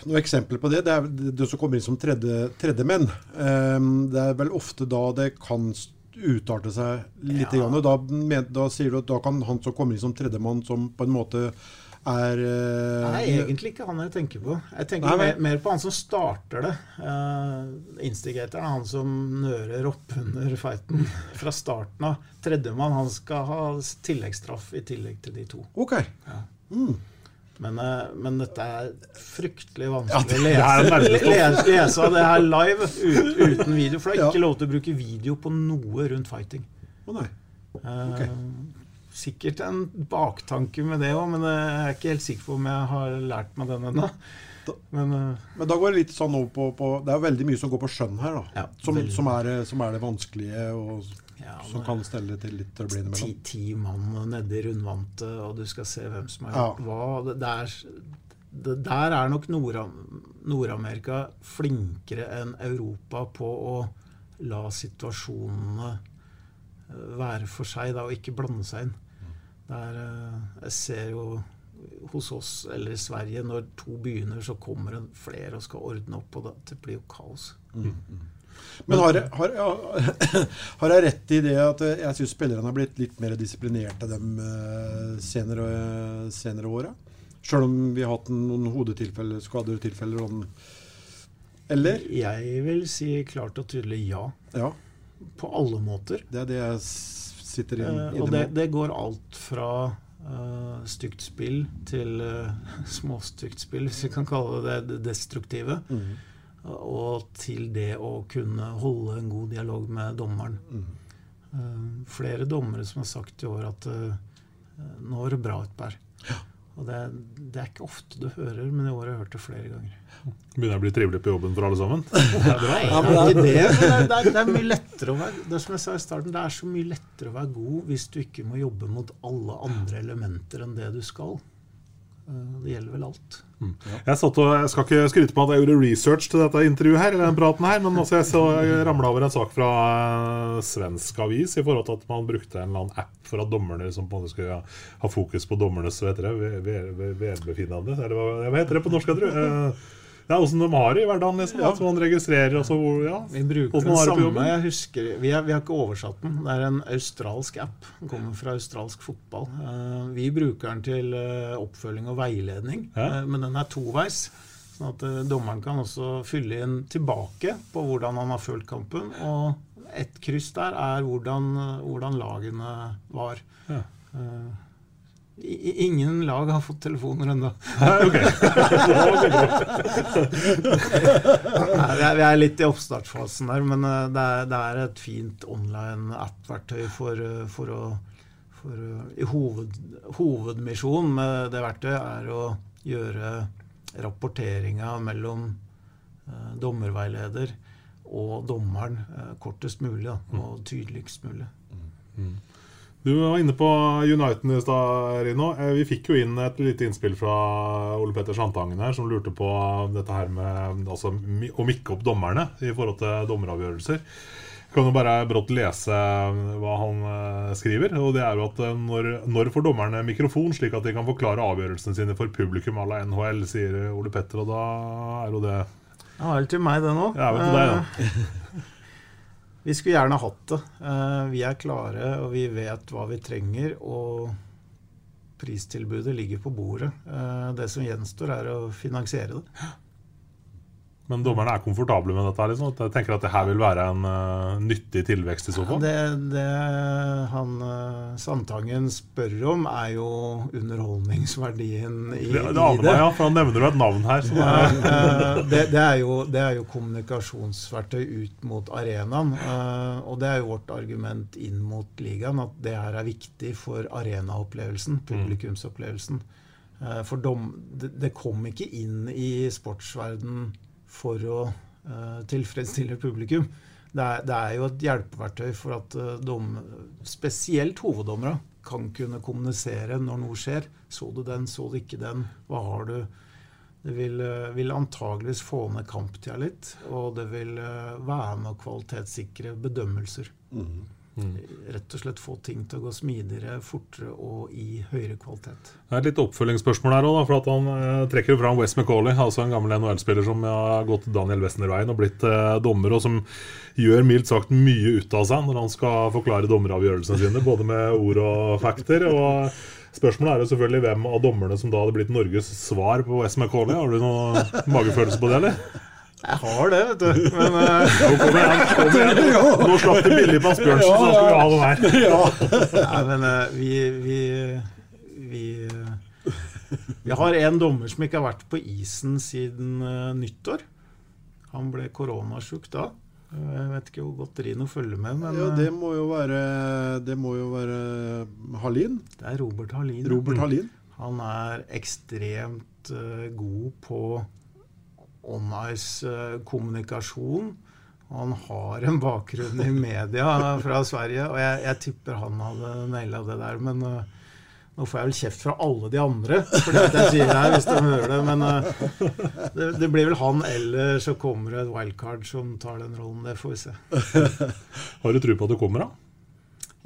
noen eksempler på det. Det er du det som kommer inn som tredje, tredjemenn. Um, det er vel ofte da det kan utarte seg litt. Ja. Grann, og da, da sier du at da kan han som kommer inn som tredjemann, som på en måte er uh, er egentlig ikke han jeg tenker på. Jeg tenker Nei, mer, mer på han som starter det. Uh, instigatoren er han som nører opp under fighten [LAUGHS] fra starten av. Tredjemann han skal ha tilleggsstraff i tillegg til de to. Ok. Mm. Men, eh, men dette er fryktelig vanskelig det er å lese, lese, lese det her live ut, uten video. For det er Ja. ikke lov til å bruke video på noe rundt fighting. Å nei. Eh, Sikkert en baktanke med det òg, men jeg er ikke helt sikker på om jeg har lært meg den ennå. Men, eh, Men da går det litt sånn over på, på Det er veldig mye som går på skjønn her, da. som, som, er, det- som er det vanskelige, og som men- kan stelle til litt trøbbel ti, innimellom. ti mann nedi rundvantet, og du skal se hvem som har Ja. gjort hva. Det, det er, det, der er nok Nord-Amerika Nord-Amerika flinkere enn Europa på å la situasjonene eh, være for seg da, og ikke blande seg inn. Der, eh, jeg ser jo hos oss eller i Sverige, når to begynner, så kommer det flere og skal ordne opp, og det, det blir jo kaos. Men har, jeg- har, jeg- [LAUGHS] har jeg rett i det at eh, jeg syns spillerne har blitt litt mer disiplinerte de eh, senere, senere åra? Sjøl om vi har hatt noen hodetilfeller, skadetilfeller om Eller? Jeg vil si klart og tydelig ja. Ja. På alle måter. Det er det jeg sitter inn, uh, og det, det går alt fra uh, stygt spill til uh, [LAUGHS] småstygt spill, hvis vi kan kalle det det destruktive. Mhm. Og til det å kunne holde en god dialog med dommeren. Eh, flere dommere som har sagt i år at uh, nå var det bra, Utberg. Og det, det er ikke ofte du hører, men i år har jeg hørt det flere ganger. Begynner jeg å bli trivelig på jobben for alle sammen? [LAUGHS] Det, er det- det, er- det, mye lettere å være Det som jeg sa i starten, det er så mye lettere å være god hvis du ikke må jobbe mot alle andre elementer enn det du skal. Eh, Det gjelder vel alt. Jeg, satt og, jeg skal ikke skryte på at jeg gjorde research til dette intervjuet, her, eller den praten her, men også jeg, så, jeg ramla over en sak fra eh, svensk avis i forhold til at man brukte en eller annen app for at dommerne liksom, på en måte skulle ha fokus på dommernes vet dere, ve- ve- ve- velbefinnende. Eller hva, hva heter det på norsk? jeg tror? Det er åssen de har det i hverdagen. Liksom, At man registrerer altså, hvor, ja, Vi bruker den samme. Jeg husker, vi, har, vi har ikke oversatt den. Det er en australsk app. Den kommer fra australsk fotball. Uh, vi bruker den til uh, oppfølging og veiledning, uh, men den er toveis. Sånn at dommeren kan også fylle inn tilbake på hvordan han har følt kampen. Og ett kryss der er hvordan, hvordan lagene var. Ja. Ingen lag har fått telefoner ennå. Nei, [LAUGHS] vi er- litt i oppstartsfasen der, men eh, det er, det er et fint online app-verktøy for, eh, for å for, eh, i hoved, Hovedmisjonen med det verktøyet er å gjøre rapporteringa mellom dommerveileder og dommeren kortest mulig da, og tydeligst mulig. Du var inne på Uniten i stad, Rino. Eh, Vi fikk jo inn et lite innspill fra Ole Petter Sandtangen her, som lurte på dette her med altså, å mikke opp dommerne i forhold til dommeravgjørelser. Jeg kan jo bare brått lese hva han eh, skriver. og det er jo at eh, Når, når får dommerne mikrofon, slik at de kan forklare avgjørelsene sine for publikum à la NHL, sier Ole Petter. Og da er jo det Ja, det vel til meg, det nå. Ja, vel til deg, da. [LAUGHS] Vi skulle gjerne hatt det. Eh, Vi er klare, og vi vet hva vi trenger. Og pristilbudet ligger på bordet. Eh, Det som gjenstår, er å finansiere det. Men dommerne er komfortable med dette? liksom. Jeg tenker at det her vil være en uh, nyttig tilvekst i så fall. Det, det han uh, Sandtangen spør om, er jo underholdningsverdien i, Det, det aner meg, ja, for han nevner jo et navn her. Ja, eh, det, det, er jo, det er jo kommunikasjonsverktøy ut mot arenaen. Og det er jo vårt argument inn mot ligaen, at det her er viktig for arenaopplevelsen, publikumsopplevelsen. Eh, For dom, det, det kom ikke inn i sportsverden for å eh, tilfredsstille publikum. Det er, det er jo et hjelpeverktøy for at eh, dom, spesielt hoveddommere kan kunne kommunisere når noe skjer. Så du den, så du ikke den? Hva har du? Det vil, eh, vil antageligvis få ned kamptida litt, og det vil være med å kvalitetssikre bedømmelser. Rett og slett få ting til å gå smidigere, fortere og i høyere kvalitet. Det er et litt oppfølgingsspørsmål her òg, for at Han eh, trekker fram Wes McCauley, altså en gammel NHL-spiller som har gått Daniel Westner-veien og blitt eh, dommer, og som gjør mildt sagt mye ut av seg når han skal forklare dommeravgjørelsene sine, både med ord og fakter. og Spørsmålet er jo selvfølgelig hvem av dommerne som da hadde blitt Norges svar på Wes McCauley. Har du noen magefølelse på det, eller? Jeg har det, vet du. Men uh, nå, kom igjen, kom igjen. Nå slapp du billig på Asbjørnsen, så nå skal vi ha den her. [LAUGHS] Nei, men uh, vi vi, vi uh, vi har en dommer som ikke har vært på isen siden nyttår. Han ble koronasjuk da. Jeg vet ikke hvor godt Rino følger med, men Ja, det må jo være Det må jo være Halin. det er Robert Halin. Robert Halin. Han er ekstremt god på on-ice-kommunikasjon. Han har en bakgrunn i media fra Sverige, og jeg, jeg tipper han hadde naila det der. Men uh, nå får jeg vel kjeft fra alle de andre for det jeg sier her, hvis de hører det. Men uh, det, det blir vel han, eller så kommer det et wildcard som tar den rollen. Det får vi se. [LAUGHS] Har du tro på at det kommer, da?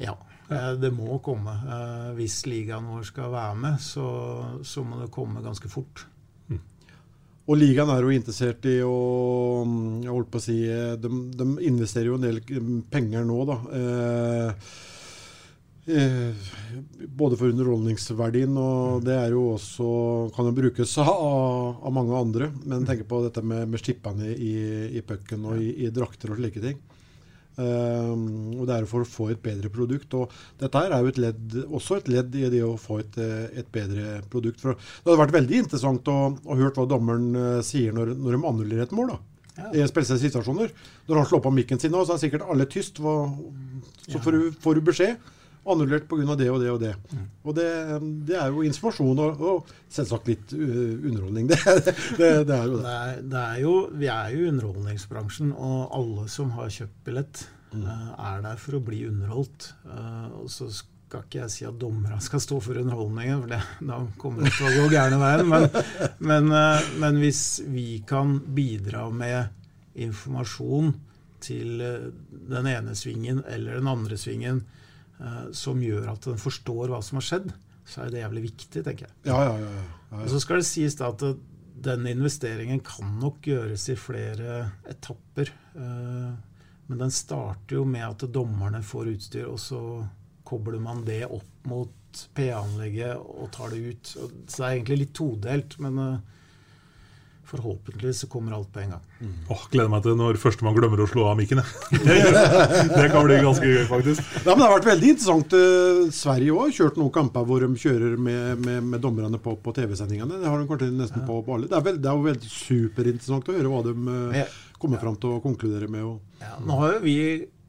Ja, eh, det må komme. Eh, Hvis ligaen vår skal være med, så, så må det komme ganske fort. Og ligaen er jo interessert i å Jeg holdt på å si De, de investerer jo en del penger nå, da. Eh, eh, både for underholdningsverdien, og det er jo også kan jo brukes av, av mange andre. Men tenk på dette med, med stippene i, i pucken og i, i drakter og slike ting. Um, og det er for å få et bedre produkt. Og dette er jo et ledd, også et ledd i det å få et, eh, et bedre produkt. For det hadde vært veldig interessant å, å høre hva dommeren eh, sier når, når de annullerer et mål. da. I spesielle situasjoner. Når han slår på mikken sin, nå, så er sikkert alle tyst. Så får, du, får du beskjed. Annullert pga. det og det og det. Og det, det er jo informasjon og, og selvsagt litt uh, underholdning. [LAUGHS] Det, det, det er jo det. Det er, det jo, vi er jo i underholdningsbransjen, og alle som har kjøpt billett, mm. er der for å bli underholdt. Eh, og så skal ikke jeg si at dommerne skal stå for underholdningen, for det, da kommer det til å gå gærne veien. Men, [LAUGHS] men, eh, men hvis vi kan bidra med informasjon til eh, den ene svingen eller den andre svingen eh, som gjør at den forstår hva som har skjedd, så er det jævlig viktig, tenker jeg. Ja, ja, ja. ja, Og så skal det sies da at den investeringen kan nok gjøres i flere etapper. eh, Men den starter jo med at dommerne får utstyr, og så kobler man det opp mot PA-anlegget og tar det ut. Så det er egentlig litt todelt. Men eh, forhåpentligvis så kommer alt på en gang. Åh, gleder meg til når førstemann glemmer å slå av mikken. [LAUGHS] jeg. det kan bli ganske gøy, faktisk. Ja, men Det har vært veldig interessant. eh, Sverige òg kjørt noen kamper hvor de kjører med, med, med dommerne på, på TV-sendingene. Det har de kanskje nesten på, på alle. Det er, vel, det er jo veldig superinteressant å høre hva de eh, kommer fram til å konkludere med. Og, Ja, nå har jo vi,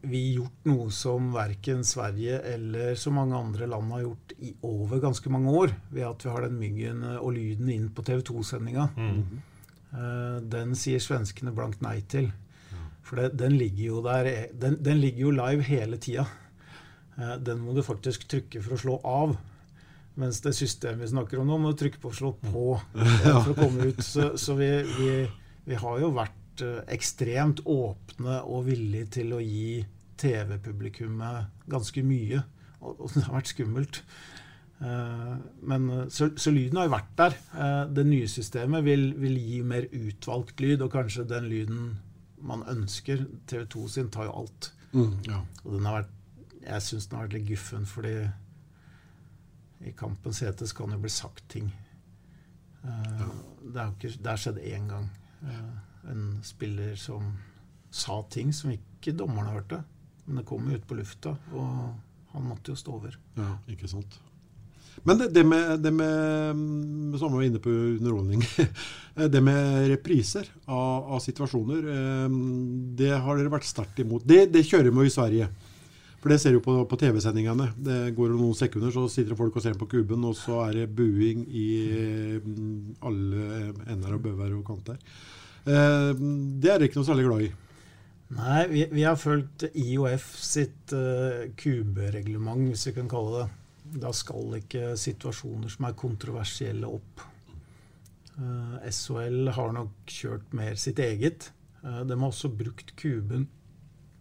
vi gjort noe som verken Sverige eller så mange andre land har gjort i over ganske mange år, ved at vi har den myggen eh, og lyden inn på TV 2-sendinga. Eh, Den sier svenskene blankt nei til. For det, den ligger jo der den, den ligger jo live hele tida. Eh, Den må du faktisk trykke for å slå av. Mens det systemet vi snakker om nå, må du trykke på å slå på eh, for å komme [LAUGHS] ut. Så, så vi, vi, vi har jo vært eh, ekstremt åpne og villige til å gi TV-publikummet ganske mye. Og, og det har vært skummelt. Eh, Men, eh, så, så lyden har jo vært der. Eh, Det nye systemet vil, vil gi mer utvalgt lyd, og kanskje den lyden man ønsker. TV 2 sin tar jo alt. ja. Og den har vært, jeg syns den har vært litt guffen, fordi i kampens hete kan det jo bli sagt ting. Ja. Det har ikke- det skjedd én gang. En spiller som sa ting som ikke dommerne hørte. Men det kom jo ut på lufta, og han måtte jo stå over. Ja, ikke sant. Men det, det med, det med mm, Som vi var inne på underholdning [LAUGHS] Det med repriser av, av situasjoner, eh, det har dere vært sterkt imot. Det, det kjører vi i Sverige. For det ser du på, på TV-sendingene. Det går noen sekunder, så sitter folk og ser på kuben, og så er det buing i mm, alle ender og bøver og kanter. Eh, det er dere ikke noe særlig glad i. Nei, vi, vi har fulgt IOF sitt uh, kubereglement, hvis vi kan kalle det. Da skal ikke situasjoner som er kontroversielle opp. Eh, SHL har nok kjørt mer sitt eget. Eh, de har også brukt kuben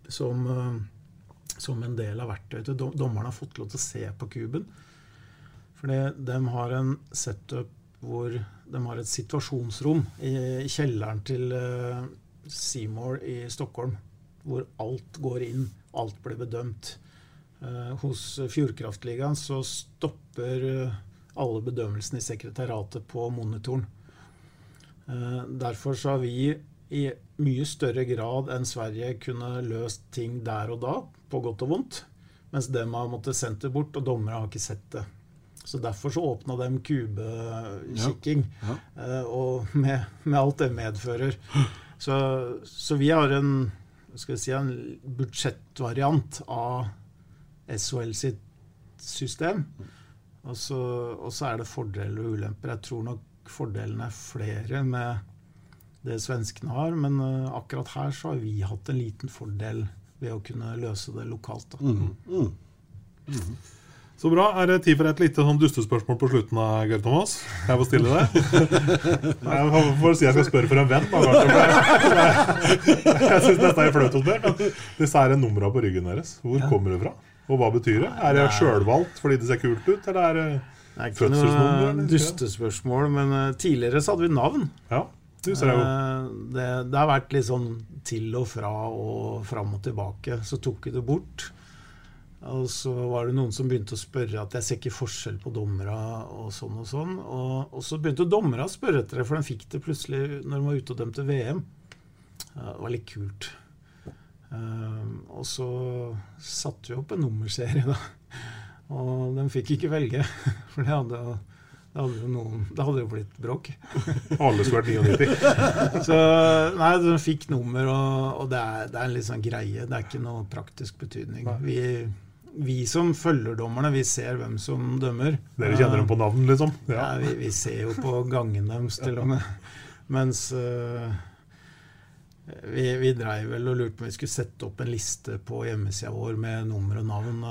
som, eh, som en del av verktøyet. Dom- Dommerne har fått lov til å se på kuben. For de har en setup hvor de har et situasjonsrom i, i kjelleren til Seymour i Stockholm, hvor alt går inn, alt blir bedømt. Eh, hos Fjordkraftligaen så stopper eh, alle bedømmelsene i sekretariatet på monitoren. Eh, derfor så har vi i mye større grad enn Sverige kunne løst ting der og da, på godt og vondt, mens dem har måttet sendt det bort, og dommere har ikke sett det. Så Derfor så åpna de kubekikking, Ja, eh, og med, med alt det medfører. Så, så vi har en, skal vi si, en budsjettvariant av SHL sitt system. Og så, og så er det fordeler og ulemper. Jeg tror nok fordelene er flere med det svenskene har, men eh, akkurat her så har vi hatt en liten fordel ved å kunne løse det lokalt. Da. Mm. Så bra. Er det tid for et lite sånn dustespørsmål på slutten av Geir Thomas? Kan jeg få stille det? [LAUGHS] Jeg får si jeg skal spørre for en venn. Da, kanskje, jeg jeg syns dette er flaut å spørre. Men disse her numra på ryggen deres, hvor kommer det fra? Og hva betyr det? Er det sjølvalgt fordi det ser kult ut, eller er det Det er ikke noe dustespørsmål, men eh, tidligere så hadde vi navn. Ja, du ser jo. Eh, det, det har vært litt sånn til og fra og fram og tilbake. Så tok vi det bort. Og så var det noen som begynte å spørre at jeg ser ikke forskjell på dommera og sånn og sånn. Og, og så begynte dommera å spørre etter det, for de fikk det plutselig når de var ute og dømte VM. Det var litt kult. Eh, og så satte vi opp en nummerserie, da. Og den fikk ikke velge, [LAUGHS] for det hadde, det hadde jo noen Det hadde jo blitt bråk. [LAUGHS] Alle skulle vært 99. [LAUGHS] Så nei, den fikk nummer, og, og det, er, det er en litt sånn greie. Det er ikke noe praktisk betydning. Vi, vi som følger dommerne, vi ser hvem som dømmer. Dere kjenner dem på navn, liksom? Ja, vi, vi ser jo på gangen deres, til og med. Mens eh, vi, vi dreiv vel og lurte på om vi skulle sette opp en liste på hjemmesida vår med nummer og navn.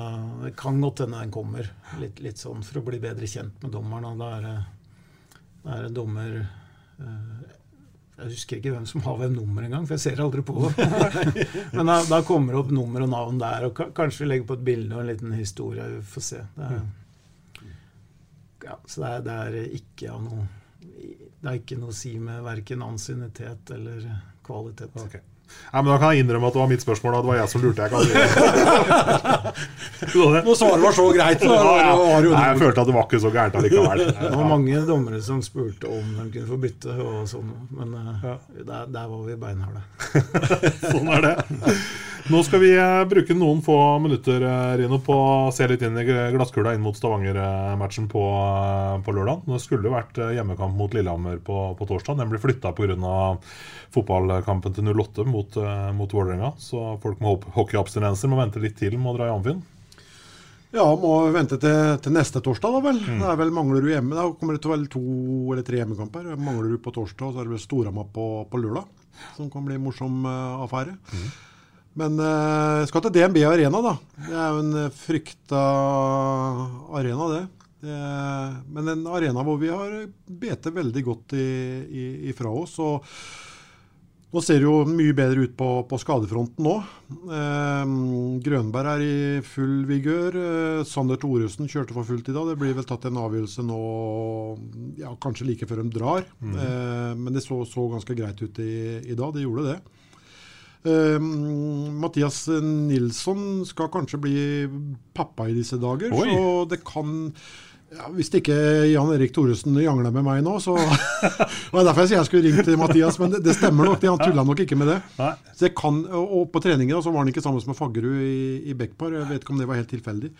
Det kan godt hende den kommer, litt, litt sånn for å bli bedre kjent med dommeren. Da er det, det dommer eh, Jeg husker ikke hvem som har hvem nummer engang, for jeg ser aldri på. [LAUGHS] Men da, da kommer det opp nummer og navn der, og kanskje vi legger på et bilde og en liten historie. Vi får se. Det er, ja, så det er, det er ikke av noe Det er ikke noe å si med verken ansiennitet eller kvalitet. Nei, men Da kan jeg innrømme at det var mitt spørsmål, og det var jeg som lurte. Jeg kan [LAUGHS] Når svaret var så greit, så var det, var det Nei, Jeg følte at det var ikke så gærent allikevel. [LAUGHS] Det var mange dommere som spurte om de kunne få bytte og sånn, men ja. der, der var vi beinharde. [LAUGHS] sånn er det. Nå skal vi eh, bruke noen få minutter eh, Rino, på å se litt inn i glasskula inn mot Stavanger-matchen på, eh, på lørdag. Det skulle vært eh, hjemmekamp mot Lillehammer på, på torsdag. Den ble flytta pga. fotballkampen til 08 mot, eh, mot Vålerenga. Så folk med hockeyabstinenser må vente litt til med å dra i Amfinn. Ja, må vente til, til neste torsdag, da vel. Det er vel Manglerud hjemme. Da kommer det til å være to eller tre hjemmekamper. Manglerud på torsdag, og så er det vel Storhamar på, på lørdag. Som kan bli en morsom uh, affære. Men uh, skal til DNB Arena, da. Det er jo en eh, frykta arena, det. det. Men en arena hvor vi har bete veldig godt i, i, ifra oss. og nå ser det jo mye bedre ut på, på skadefronten nå. Eh, Grønberg er i full vigør. Eh, Sander Thoresen kjørte for fullt i dag. Det blir vel tatt en avgjørelse nå ja, kanskje like før de drar. Mm. Eh, men det så, så ganske greit ut i, i dag. Det gjorde det. Eh, Mathias Nilsson skal kanskje bli pappa i disse dager, Oi. så det kan ja, Hvis ikke Jan Erik Thoresen jangler med meg nå, så [LAUGHS] Det var derfor jeg sier jeg skulle ringt til Mathias, men det, det stemmer nok. Han tulla nok ikke med det. Så jeg kan, og på treninger da, så var han ikke sammen med Faggerud i, i Bekkpar. Jeg vet ikke om det var helt tilfeldig.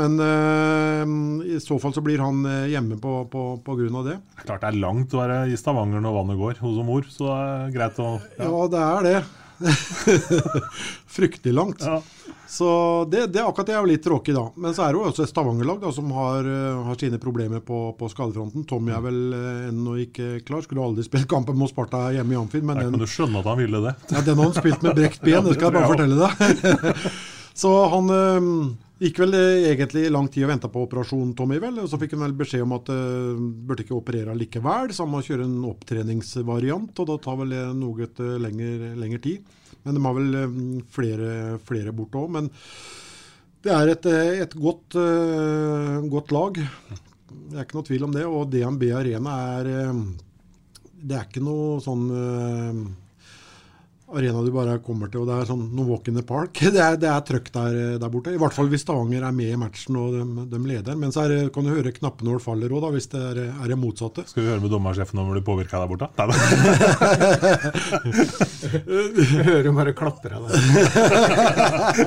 Men eh, i så fall så blir han eh, hjemme på, på, på grunn av det. Klart det er langt å være i Stavanger når vannet går hos mor, så det er greit å Ja, det er det. [LAUGHS] Fryktelig langt. Ja. Så det, det akkurat det er jo litt tråkig, da. Men så er det jo også et Stavanger-lag som har, eh, har sine problemer på, på skadefronten. Tommy er vel eh, ennå ikke klar. Skulle aldri spilt kampen mot Sparta hjemme i Amfin. men den, kan du skjønne at han ville det. Ja, den har han spilt med brekt ben, det skal jeg bare [LAUGHS] fortelle deg. [LAUGHS] Så han øhm, gikk vel eh, egentlig lang tid og venta på operasjon, Tommy, vel. Og så fikk han vel beskjed om at uh, burde ikke operere likevel, så han må kjøre en opptreningsvariant. Og da tar vel det noe uh, lengre, tid. Men de har vel flere, flere borte òg. Men det er et, eh, et godt, uh, godt lag. Det er ikke noe tvil om det. Og DNB Arena er uh, Det er ikke noe sånn øh, arena du bare kommer til, og det er sånn no walk in the park. [LAUGHS] Det er, det er trøkk der, der borte. I hvert fall hvis Stavanger er med i matchen og de, de leder. Men så er det, kan du høre knappenål faller òg, hvis det er, er det motsatte. Skal vi høre med dommersjefen om du påvirker påvirka der borte? Nei, da. [LAUGHS] hører hører bare klapper av det.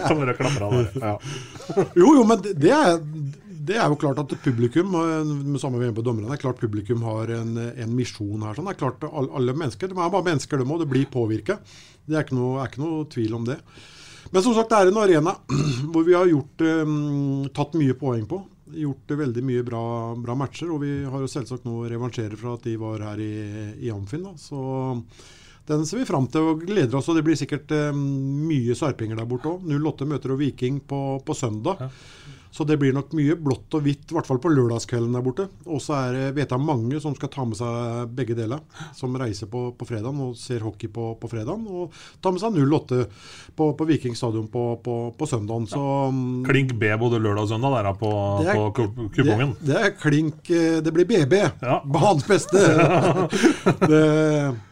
Kan [LAUGHS] bare klapre av. Ja. Jo, jo, men det- er, det er jo klart at publikum eh, med samme vi er på dommerne, det er klart publikum har en, en misjon her. Sånn. Det er klart alle mennesker, De er bare mennesker, de òg. Det blir påvirka. Det er ikke, noe, er ikke noe tvil om det. Men som sagt, det er en arena [CLEARS THROAT] hvor vi har gjort, eh, tatt mye poeng på. Gjort veldig mye bra, bra matcher. Og vi har jo selvsagt nå revansjerer fra at de var her i, i Amfinn. Da. Så den ser vi fram til og gleder oss. Og det blir sikkert eh, mye sarpinger der borte òg. 08 møter og Viking på, på søndag. Så det blir nok mye blått og hvitt, i hvert fall på lørdagskvelden der borte. Og så det, vet jeg mange som skal ta med seg begge deler. Som reiser på, på fredagen og ser hockey på, på fredagen. Og tar med seg 08 på, på Viking stadion på, på, på søndagen. Så ja. Klink B både lørdag og søndag der på, Det er- på kupongen. Det, det er klink eh, Det blir BB. Ja. Banens beste. [LAUGHS] det,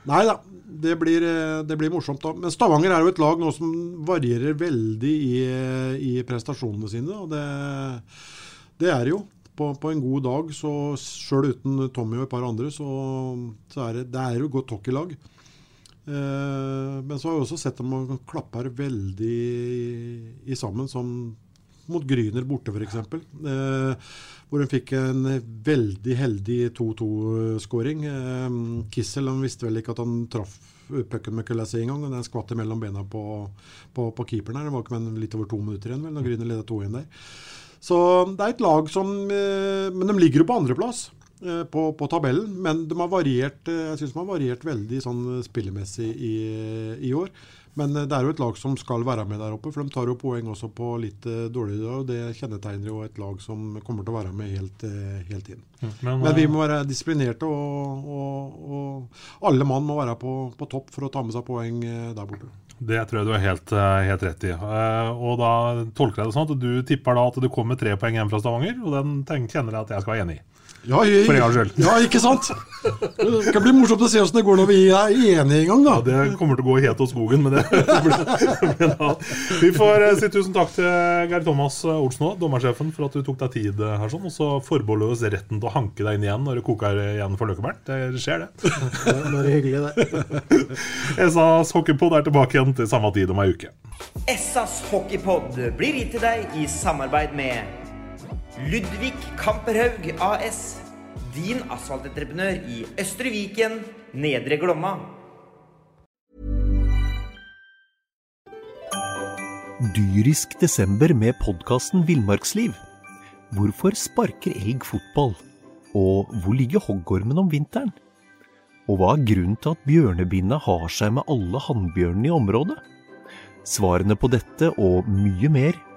nei da. Det blir, eh, det blir morsomt. da. Men Stavanger er jo et lag nå som varierer veldig i, i prestasjonene sine. og Det, det er det jo. På, på en god dag, så sjøl uten Tommy og et par andre, så, så er det, det er jo et godt hockeylag. Eh, men så har jeg også sett dem klappe her veldig i, i sammen, som mot Gryner borte, f.eks. Eh, hvor hun fikk en veldig heldig 2-2-skåring. Eh, Kissel han visste vel ikke at han traff pucken med Kulasi engang. Den skvatt mellom bena på, på, på keeperen. her. Det var ikke men litt over to minutter igjen vel, når Grüner leda 2-1 der. Så det er et lag som eh, Men de ligger jo på andreplass eh, på, på tabellen. Men de har variert eh, jeg synes de har variert veldig sånn spillemessig i, i år. Men eh, det er jo et lag som skal være med der oppe, for de tar jo poeng også på litt eh, dårligere og Det kjennetegner jo et lag som kommer til å være med helt, eh, helt inn. Men, Men vi må være disiplinerte, og, og, og alle mann må være på, på topp for å ta med seg poeng der borte. Det tror jeg du er helt, helt rett i. Og da tolker jeg det sånn at du tipper da at det kommer tre poeng hjem fra Stavanger, og den kjenner jeg at jeg skal være enig i. Ja, jeg, For en gangs skyld. Ja, ikke sant? Det kan bli morsomt å se åssen det går når vi er enige en gang, da. Ja, det kommer til å gå helt hos skogen, men det [LAUGHS] blir, en annen. Vi får eh, si tusen takk til Geir Thomas Olsen òg, dommersjefen, for at du tok deg tid eh, her. sånn, Og så forbeholder vi oss retten til å hanke deg inn igjen når det koker igjen for Løkkebært. Det skjer, det. Det er bare hyggelig, det. [LAUGHS] SAs hockeypod er tilbake igjen til samme tid om ei uke. Essas hockeypod blir gitt til deg i samarbeid med Ludvig Kamperhaug AS. Din asfaltentreprenør i Østre Viken, Nedre Glomma. Dyrisk desember med podkasten Villmarksliv. Hvorfor sparker elg fotball? Og hvor ligger hoggormen om vinteren? Og hva er grunnen til at bjørnebinna har seg med alle hannbjørnene i området? Svarene på dette og mye mer